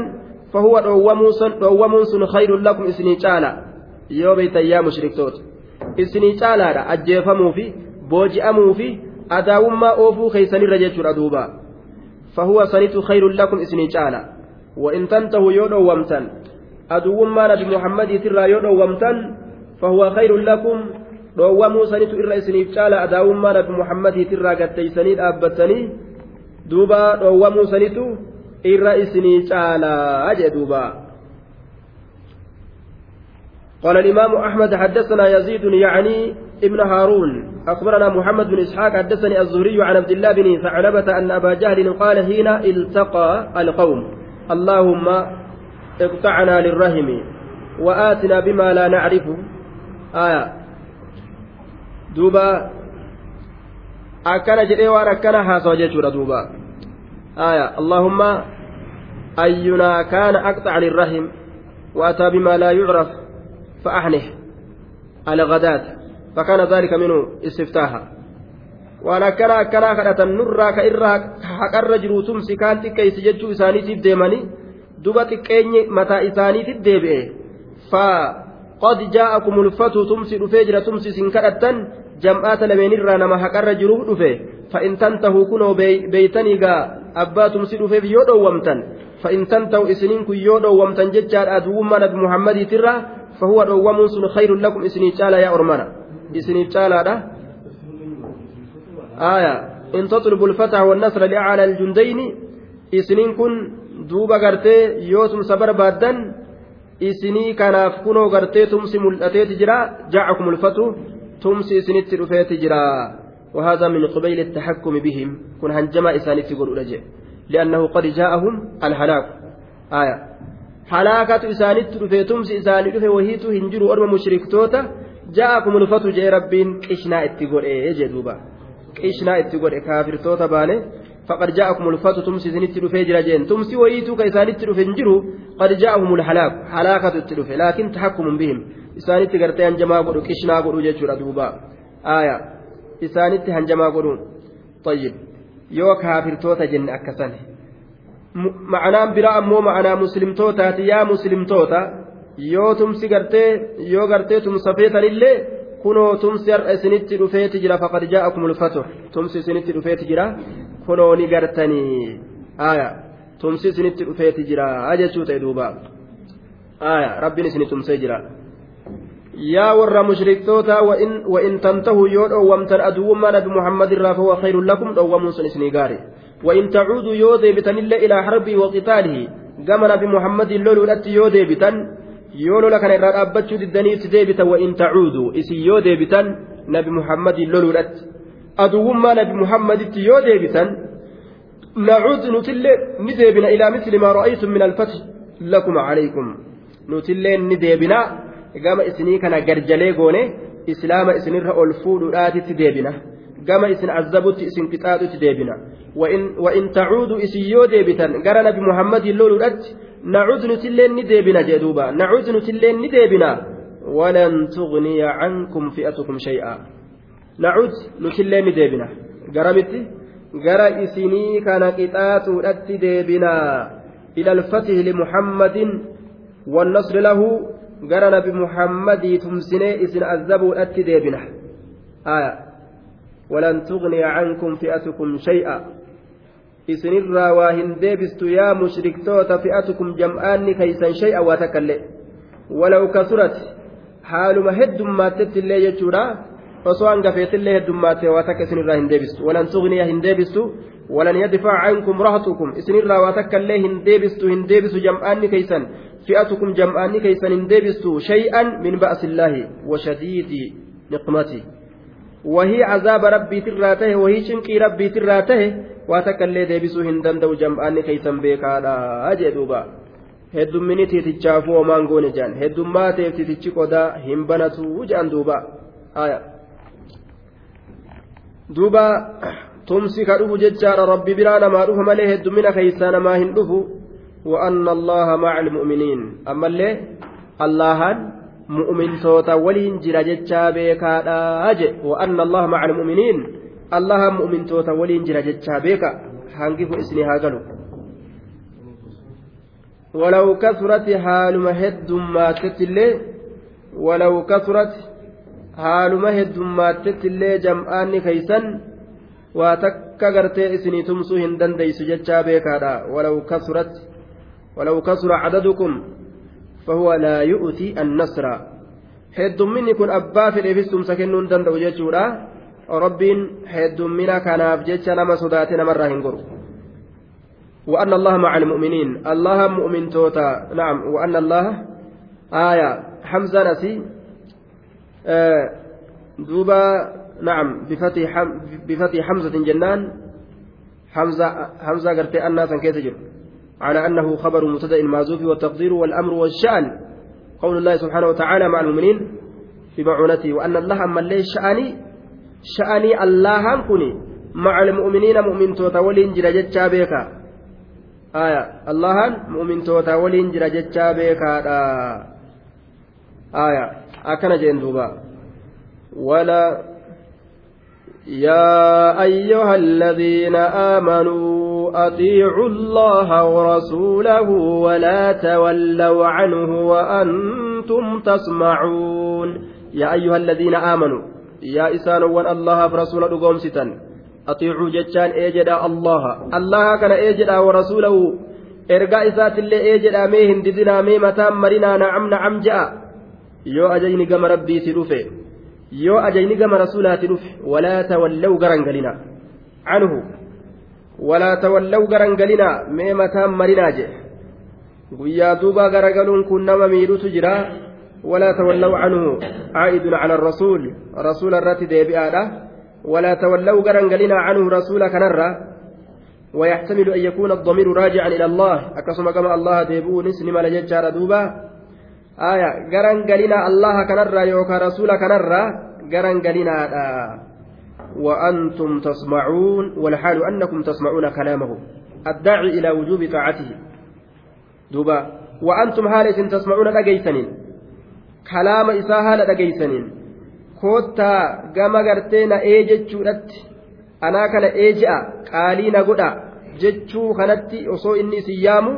فهو dhoowwamuun sun khayrun lakum isinii caala yoo beeytan yaa mushriktoota isinii caalaadha ajjeefamuu fi booji'amuu fi adaawummaa oofuu keeysanirra jechuudha duuba fahuwa sanitu khayrun lakum isinii caala وإن تنتهوا يودو ومتن أدوما نبي محمد ترى يودو ومتن فهو خير لكم dhoowwamuu sanitu irra isiniif caala adaawummaa nabi muhammadii irraa gatteeysanii dhaabbatanii duuba dhoowwamuu sanitu irra isinii caalaa jee duuba. قال الإمام أحمد حدثنا يزيد يعني ابن هارون أخبرنا محمد بن إسحاق حدثني الزهري عن عبد الله بن ثعلبة أن أبا جهل قال حين التقى القوم اللهم اقطعنا للرحم وآتنا بما لا نعرف آية دوبا أكن جري وأنا أكن حاسو دوبا آية اللهم أينا كان أقطع للرحم وأتى بما لا يعرف فأحنه على غداة فكان ذلك منه استفتاحا waan akkana akkanaa kadhatan nurraa ka irraa haqarra jiru tumsi kaan xiqqeessi jechuu isaaniitiif deemanii duba xiqqeenyi mataa isaaniitiif deebi'e faa qad jaa'akum ulfatu tumsi dhufee jira tumsi isin kadhattan jam'aata lameenirraa nama haqarra jiruuf dhufe fa'in tantahuu kunoo beeytanii gaa abbaa tumsi dhufeef yoo dhoowwamtan fa'in tantahu isiniin kun yoo dhoowwamtan jechaadha aduwwummaa nabi muhammadiitirraa fahuwa dhoowwamuun sun khayrun lakum isiniif caala yaa ormana isiniif caalaadha آية إن تطلبوا الفتح والنصر لأعلى الجندين isiniin kun duuba gartee yoo tumsa barbaadan isinii kanaaf kunoo gartee tumsi mul'ateeti jira ja'akum ulfatu tumsi isinitti dhufeeti jira. وهذا من قبيل التحكم بهم كن هنجما إساني تقول أجي لأنه قد جاءهم الهلاك آية حلاكة إساني ترفي تمس إساني ترفي وهيتو هنجروا أرمى مشرك توتا جاءكم الفتو جاء ربين قشنا اتقول إيه جدوبا قشنا اتقول كافر توتا باني فقد جاءكم الفتو تمس إساني ترفي جراجين تمس وهيتو كإساني ترفي هنجروا قد جاءهم الهلاك حلاكة ترفي لكن تحكم بهم إساني تقرتي أنجما قلوا قشنا قلوا جيشورا دوبا آية isaanitti hanjamaa godhuun tayyib yoo kaafirtoota jenne akkasan ma'anaan biraa ammoo ma'anaa muslimtootaati yaa muslimtoota yoo tumsi gartee yoo gartee tumsa feetanillee kunoo tumsi har'a isinitti dhufeeti jira faqad jaa'akum ulfatu tumsi isinitti dhufeeti jira kunoo ni gartanii aya tumsi isinitti dhufeeti jira jechuu ta'e duuba aya rabbiin isini tumsee jira yaa warra mushriktoota wa'in tantahu yoo dhoowwamtan aduwwummaa nabi muhammad irraa fahuwa khayrun lakum dhoowwamuun sun isinii gaare وإن تعودوا يو ديبتن إلا إلى حربه وقتاله كما نبي محمد لولو لتي يو ديبتن يولو لك أن أبتشو ددنيت ديبتا وإن تعودوا إسي يو ديبتن نبي محمد لولو لت. أدوما نبي محمد يو ديبتن نعود نتل نديبنا إلى مثل ما رأيتم من الفتح لكم عليكم. نتل نديبنا. gama isinii kana garjalee goone islaama isinirra ol fuudhuudhaatitti deebina gama isin azabutti isin qixaaxutti deebina وإن تعودوا إسيو ديبتا قال نبي محمد لولو نعود نتلين نديبنا جدوبا. نعود نتلين نديبنا. ولن تغني عنكم فئتكم شيئا. نعود نتلي مديبنا قرمت قرأ إسني كان قطات أتي ديبنا. إلى الفتح لمحمد والنصر له. قرأ نبي محمد تمسني إسن أذبوا أتي آية. ولن تغني عنكم فئتكم شيئا. Isinirraa waa hin deebistu yaa mushriktoota fi'atukum jam'aanni keeysan shay'a waa takkaillee walaw kasurat haaluma heddummaattetti illee jechuudha osoo hangafeetillee heddummaate waa takka isinirraa hin deebistu walan tugniya hin deebistu walan yadfac cankum rahatukum isinirraa waa takkaillee hin deebistu hin deebisu jam'aanni keeysan fi'atukum jam'aanni keeysan hin deebistu shay'an min ba'sillaahi washadiidi niqmati rabbiitirraa tahe wahii cinqii rabbiitirraa tahe waa takka illee deebisuu hin danda'u jam'aanni keeysan beekaadha jee duuba heddummini tiitichaafuu homaan goone jedhan heddummaa ta'eef tiitichi qodaa hin banatu jedhan duuba duuba tumsi ka dhufu jechaadha rabbi biraa namaa dhufa malee heddummina keeysaa namaa hin dhufu وأن الله مع المؤمنين أما اللي اللهان مؤمن توتا ولين جرى جتشا بيكا وأن الله مع المؤمنين. waliin jira jechaa beeka hangi kun isinii haa galu ولو كثرت حالما هدماتت اللي ولو كثرت حالما هدماتت اللي جمعاني كيسن واتك غرتي إسني تمسو هندن ديس جتشا بيكادا. ولو كثرت ولو كثر عددكم فهو لا يؤتي النصر. مني كن أبا في الإبستم سكنون دندو جتشورا rabbiin heddummina kanaaf jecha nama sodaate namarraa hin goru وأن الله مع المؤمنين. الله مؤمن توتا. نعم وأن الله. آية حمزة نسي. آه دوبا نعم بفتح حم بفتح حمزة جنان. حمزة حمزة قرت الناس كيف تجر على أنه خبر مبتدأ المعزوف والتقدير والأمر والشأن قول الله سبحانه وتعالى مع المؤمنين بمعونته وأن الله أما الليل شأني allahan kun macal mu'miniina mu'mintoota waliin jira jechaa beeka aya allahan mu'mintoota waliin jira jechaa beekaadha aya akkana jeen duuba wala يا أيها الذين آمنوا أطيعوا الله ورسوله ولا تولوا عنه وأنتم تسمعون يا أيها الذين آمنوا يا إسان ون الله فرسول لقوم ستن أطيعوا جتشان إيجدا الله الله كان إيجدا ورسوله إرقاء ذات اللي إيجدا ميهن ددنا ميمة مرنا نعم نعم جاء يو أجيني قم ربي سلوفي يو أجيني قم رسولاتي ولا تولوا قرنقلنا عنه garangalina mee mataan marinaa jedhe guyyaa duuba garagaluun kun nama miidhutu jira ولا تولوا عنه عائد على الرسول. رسول الرات ديبئة ولا تولوا قرن عنه رسول كنرة ويحتمل أن يكون الضمير راجعا إلى الله. أكسم كما الله ديبو نسلم لججار دوبا. آية قرن قلنا الله كنرة يوكا رسول كنرة قرن قلنا وأنتم تسمعون والحال أنكم تسمعون كلامه الداعي إلى وجوب طاعته دوبا وأنتم هالة تسمعون na ee jechuudhatti anaa kana ee je'a qaalii na godha jechuu kanatti osoo inni isin yaamu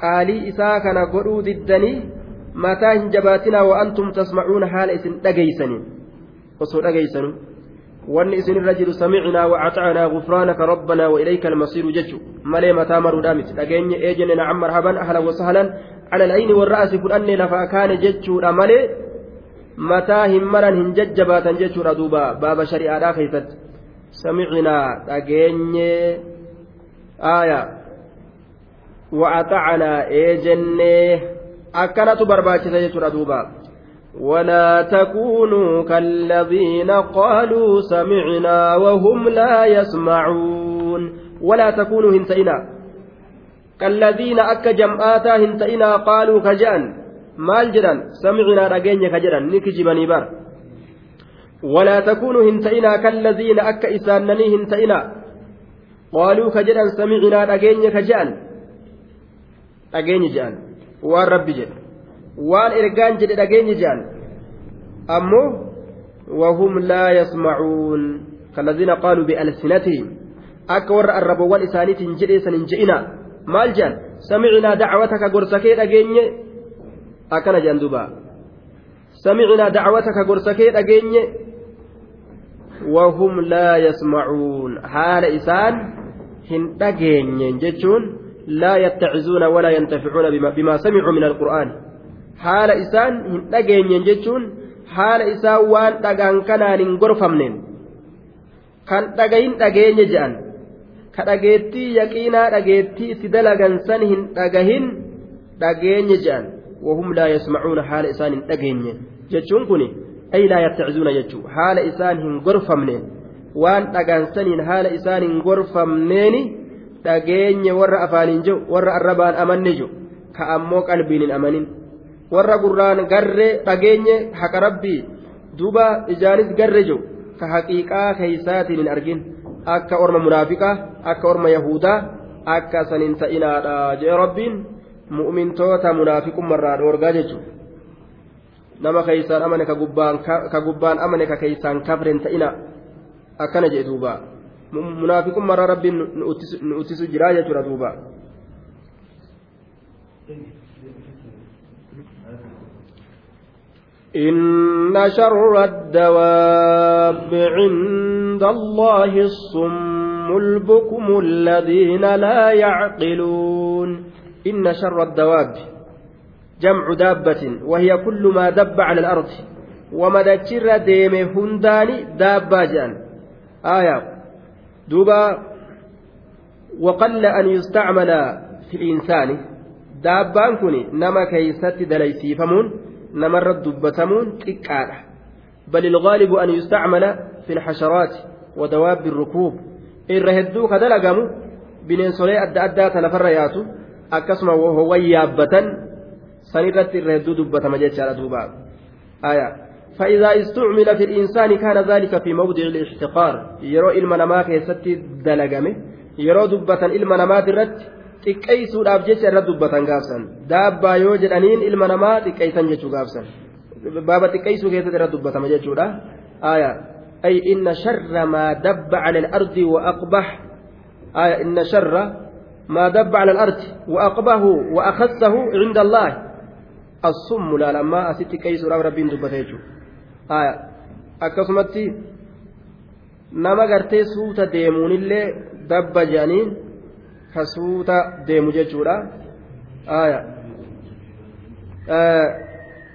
qaalii isaa kana godhuu diddanii mataa hin jabaatinaa wa'antum tasmacuuna haala isin dhageeysaniin osoo dhageeysanu wanni isinirra jiru samicnaa wacatacnaa gufraanaka rabbanaa wa ilayka almasiiru jechu malee mataa maruudhaa miti dhageenya ee jenne nacam marhaban ahlan wasahlan على العين والرأس فلأني لفا كان جتشورا مالي متى همرا هنججباتا جتشورا دوبا باب شريعة خيست سمعنا تجيني آية وأطعنا إيجني أكنت برباكسة جتشورا دوبا ولا تكونوا كالذين قالوا سمعنا وهم لا يسمعون ولا تكونوا هنتئنا كالذين أك جمعاتا هنتئنا قالوا jedhan ni kijibanii bar walaa takuunuu hin ta'inaa kallaziina akka isaannanii hin ta'inaa qaaluu ka jedhan samicinaa dhageenya ka je'an dhageenyi je'an waan rabbi jedhe waan ergaan jedhe dhageenyi je'an ammoo wahum laa yasmacuun kalladhiina qaaluu bialsinatihim akka warra arrabawwan isaaniitiin jedheesan hin je'ina maal jedhan samicinaa dacwataka gorsa kee dhageenye akkana jedhan duuba samicinaa dacwataka gorsa kee dhageenye wahum laa yasmacuun haala isaan hin dhageenye jechuun laa yattacizuuna walaa yantaficuuna bimaa samicuu min alqur'aan haala isaan hin dhageenyen jechuun haala isaan waan dhagaan kanaan hin gorfamneen kan dhagahin dhageenye jedhan ka dhageettii yaqiinaa dhageettii itti dalagan san hin dhagahin dhageenye jedhan wahum laa yasmacuuna haala isaan hin dhageenye jechuun kun ay laa yattacizuuna jechuu haala isaan hin gorfamneen waan dhagaan saniin haala isaan hin gorfamneeni dhageenye warra afaaniin jiru warra arrabaan amanne jiru ka ammoo qalbiin hin amanin warra gurraan garree dhageenye haqa rabbii duuba ijaanis garre jiru ka haqiiqaa keeysaatiin hin argin akka orma munaafiqaa akka orma yahudaa akka sanin ta'inaadha jee rabbiin mu'mintoota munaafiqummarraa dhoorgaa jechuudha nama keeysaan amane ka gubbaan amane ka keeysaan kafren ta'ina akkana jee duuba munaafiqummarraa rabbiin nu uttisu jiraa jechuudha duuba. إن شر الدواب عند الله الصم البكم الذين لا يعقلون. إن شر الدواب جمع دابة وهي كل ما دب على الأرض. waan dachirra deemu hundaani دابة jedhan. eeyyee. duuba. وقل أن يستعمل في الإنسان. daabbaan kuni nama keessatti dalageeffamuun الغالب أن يستعمل في الحشرات ودواب الركوب irra hedduu ka dalagamu bineensolee adda addaa ta lafarra yaatu akkasuma howwan yaabbatan sanirratti irra hedduu dubbatama jechaadha duuba aya فإذا استعمل في الإنسان كان ذلك في موضع الاحتقار يرو إلما نما كيستي دلقمه يرو دبة إلما نما درت xiqqeessuudhaaf jecha irra dubbatan gaafsan daabbaa yoo jedhaniin ilma namaa xiqqeessan jechuu gaafsan baaba xiqqeessuu keessatti irra dubbatama jechuudha aya ay inna sharra maa dabba cala alardi wa aqbah aya inna sharra maa dabba cala alardi wa aqbahu wa akhassahu cinda allahi assummu laalammaa asi xiqqeessuudhaaf rabbiin dubbata jechuudha aya akkasumatti nama gartee suuta deemuunillee dabba jedhaniin kasuuta deemu jechuudha aya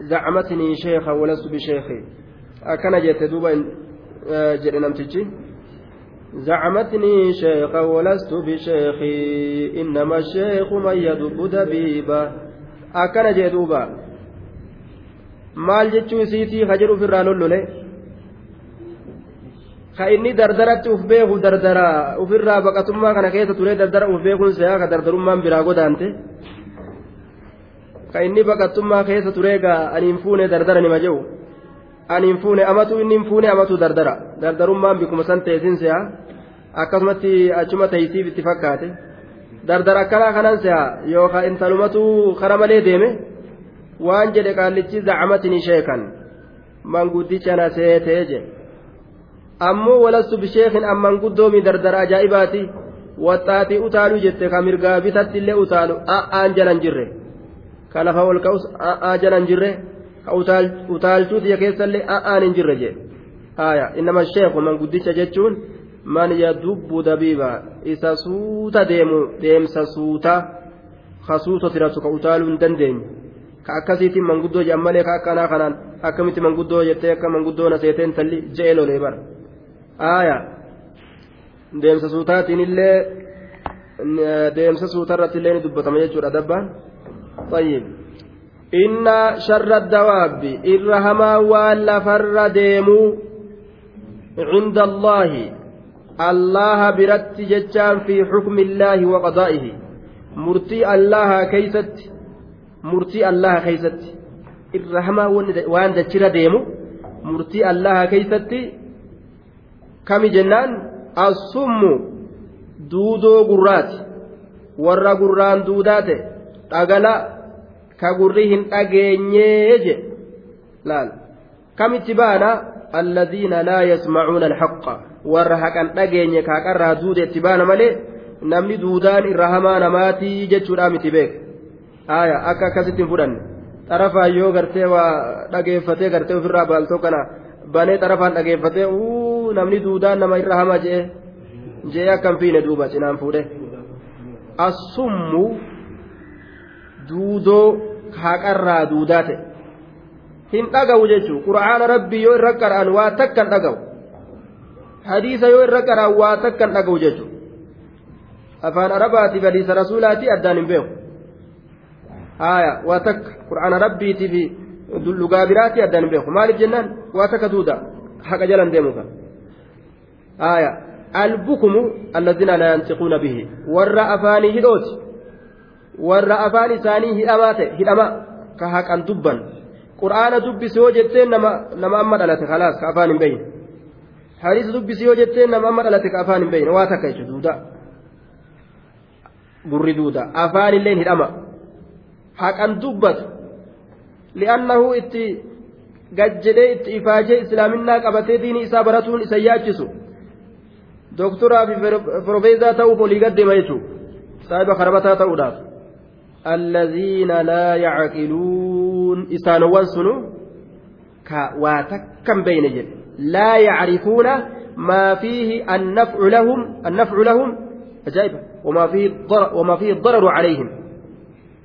zacmatnii sheeka walastu bisheeki akkana jette duuba jedhe namtichi زعمتني شيخا ولست بشيخي إنما الشيخ من يدب دبيبا أكن جدوبا maal jechuu isiitii hajiru ofirraa lollole ka inni dardaratti uf beeku dardara ofirraa baqatummaa kana keessa turee dardara uf beekuun se'aa ka dardarummaan biraa godaante ka inni baqatummaa keessa turee gaa ani hin fuune dardara nima jehu ani hin fuune amatu inni fuune amatu dardara dardarummaan bikuma san teessin se'aa akkasumatti achuma teeysiif itti fakkaate dardara akkanaa kanan se'aa yookaan intalumatu kara malee deeme waan jedhe qaallichi zacmatini sheekan manguddicha na seetee jedhe ammoo walastu bisheekin amman guddoomi dardara ajaa'ibaati waxxaatii utaaluu jette ka mirgaa bitatti illee utaalu a'aan jalan jirre ka lafa ol ka'us a'aa jalan jirre ka utaalchuu tiyya keessallee a'aan hin jirre jedhe haya innama sheeku man guddicha jechuun man yadubbu dabiiba isa suuta deemu deemsa suuta ka suuta tiratu ka utaaluu hin dandeenye ka akkasiitiin manguddoo jedhan malee ka akkanaa kanaan akkamitti manguddoo jettee akka manguddoo na seeteen talli je'ee lolee bara aaya deemsa suutaatiin illee deemsa suutarratti illee ni dubbatama jechuudha dabbaan. Xayyib inna sharra dawaabbi irra hamaa waan lafarra deemuu cinda allaahi allaha biratti jechaan fi xukmi illaahi wa murtii allaha keeysatti murtii allaha keeysatti irra hamaa waan dachira deemu murtii allaha keeysatti kami jennaan assummu duudoo gurraati. Warra gurraan duudaate dhagala ka gurri hin dhageenyee je. Laal. Kamitti baana? Alladhiina laa yasmacuuna alhaqa warra haqan dhageenye kaaqarraa duude itti baana malee namni duudaan irra hamaa namaatii jechuudha miti beek aya akka akkasitti hin fudhanne. Xarafaan yoo gartee waa dhageeffatee gartee ofirraa baaltoo kana banee xarafaan dhageeffatee uu namni duudaan nama irra hamaa je'e je'e akka hin fiine duuba cinaan fuudhe assummu duudoo haqarraa duudaa ta'e hin dhagahu jechuun qura'aana rabbii yoo irra qara'an waa takka hin dhagahu hadiisa yoo irra qara'an waa takka hin dhagahu jechuudha afaan arabaatiif hadiisa rasuulaatii addaan hin beeku haaya waa takka qura'aana rabbiitii fi lugaa biraatii addaan hin beeku maaliif jennaan waa takka duuda haqa jalan deemu kan آية البكم الذين لا ينطقون به ور أفاني هدوت ور أفاني ثاني هدمات هدما كهك أن دبا قرآن دب سيو جتين نما نما أما دلت خلاص كأفان بين حديث دب سيو جتين نما أما دلت كأفان بين واتك دودا burri duuda afaan illeen hidhama haqan dubbatu li'annahu itti gajjedhee itti ifaajee islaaminaa qabatee diinii isaa baratuun isa yaachisu dooktoraa fi profeesaa ta'uuf olii gaddeema jechuudha saahiba karabataa ta'uudhaaf. الذين لا يعقلون إسانوان سنو كواتكم بين جل لا يعرفون ما فيه النفع لهم النفع لهم أجائب وما فيه الضرر وما فيه الضرر عليهم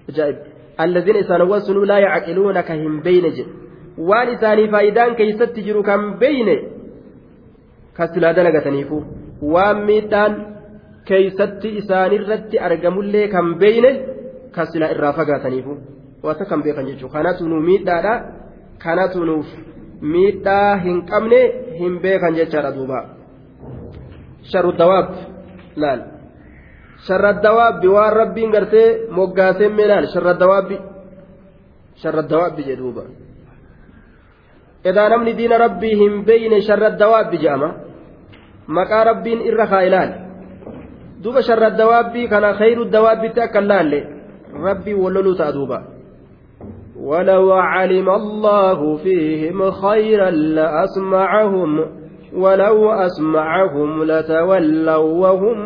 أجائب الذين إسانوان سنو لا يعقلون كهم بين جل waan isaanii faayidaan keeysatti jiru kan beyne kasilaa dalagataniifu waan miidhaan keeysatti isaanirratti argamullee kan beyne kan silaa irraa fagaataniifu. Wanta kan beekan jechuudha. Kanatu nu miidhaadha kanatu nuuf miidhaa hin qabne hin beekan jechaadha duuba. Sharru dawaab laal sharra dawaabbi waan rabbiin gartee moggaaseen mee laal sharra dawaabbi sharra dawaabbi jedhuuba edaa namni diina rabbii hin beeyne sharra dawaabbi jedhama maqaa rabbiin irra kaa ilaal duuba sharra dawaabbii kana khayru dawaabbitti akka laalle rabbii walloluu ta'a duuba. ولو علم الله فيهم خيرا لأسمعهم ولو أسمعهم لتولوا وهم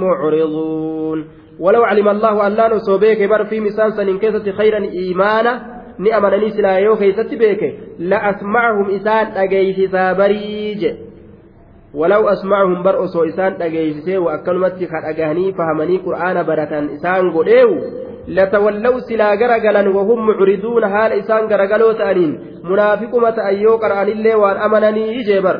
معرضون ولو علم الله أن لا نصوبيك بر في مسان سنين كيسة خيرا إيمانا نأمنني سلا يو كيسة بيك لأسمعهم إسان أجيس سابريج ولو أسمعهم بر أسو إسان أجيس وأكلمت خد أجهني فهمني قرآن برة إسان قديو لتولوا سلا غرغلن وهم معرضون حال إسان غرغلو تأنين. منافقما تأيو قرآن الله وأن أمنني يجبر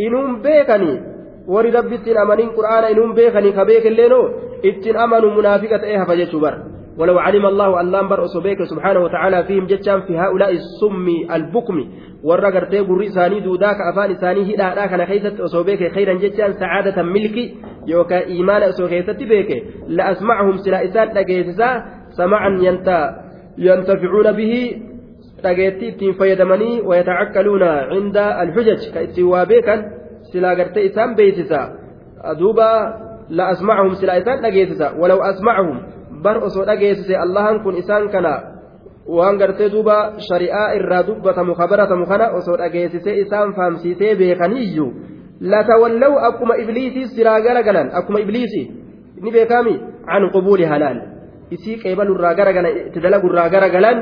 إنهم بيكني. rabbi ittiin amaniin qur'aana inuun beekanii ka beekelleeno ittiin amanu munaafiqa ta'ee hafa jechuu bar ولو علم الله اللهم بر أصبيك سبحانه وتعالى فيهم جتشان في هؤلاء السم البكم ka afaan isaanii hidhaadhaa kana keessatti osoo beeke khayran jechaan sacaadatan milki yookaan imaana osoo keessatti beeke la asmacahum sila isaan dhageessisaa سمعا ينتفعون به dhageettii ittiin fayyadamanii wayatacakkaluuna cinda alxujaj ka ittiin waa beekan silaa gartee isaan beeysisa duuba la asmacahum silaa isaan bar osoo dhageessise allahan kun isaan kana waan gartee duuba shari'aa irraa dubbatamu kabaratamu kana osoo dhageessise isaan fahamsiisee beekaniyyuu latawallaw akkuma ibliisii silaa garagalan akkuma ibliisii ni beekami can qubuuli halaal isii qeebalurraa garagalan itti dalagurraa garagalan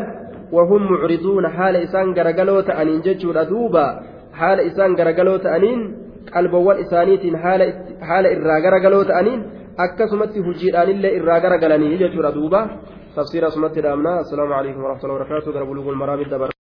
وهم معرضون حال إسان غرغلو تأنين جتشورا دوبا حال إسان غرغلو تأنين qalbawwan isaaniitiin haala irraa garagaloo ta'aniin akkasumatti hojiidhaan illee irraa garagalanii jechuudha duuba tafsiira asumatti dhaamna assalaamu alaikum warahmatullahi wabarakatuh gara buluugul maraamid dabar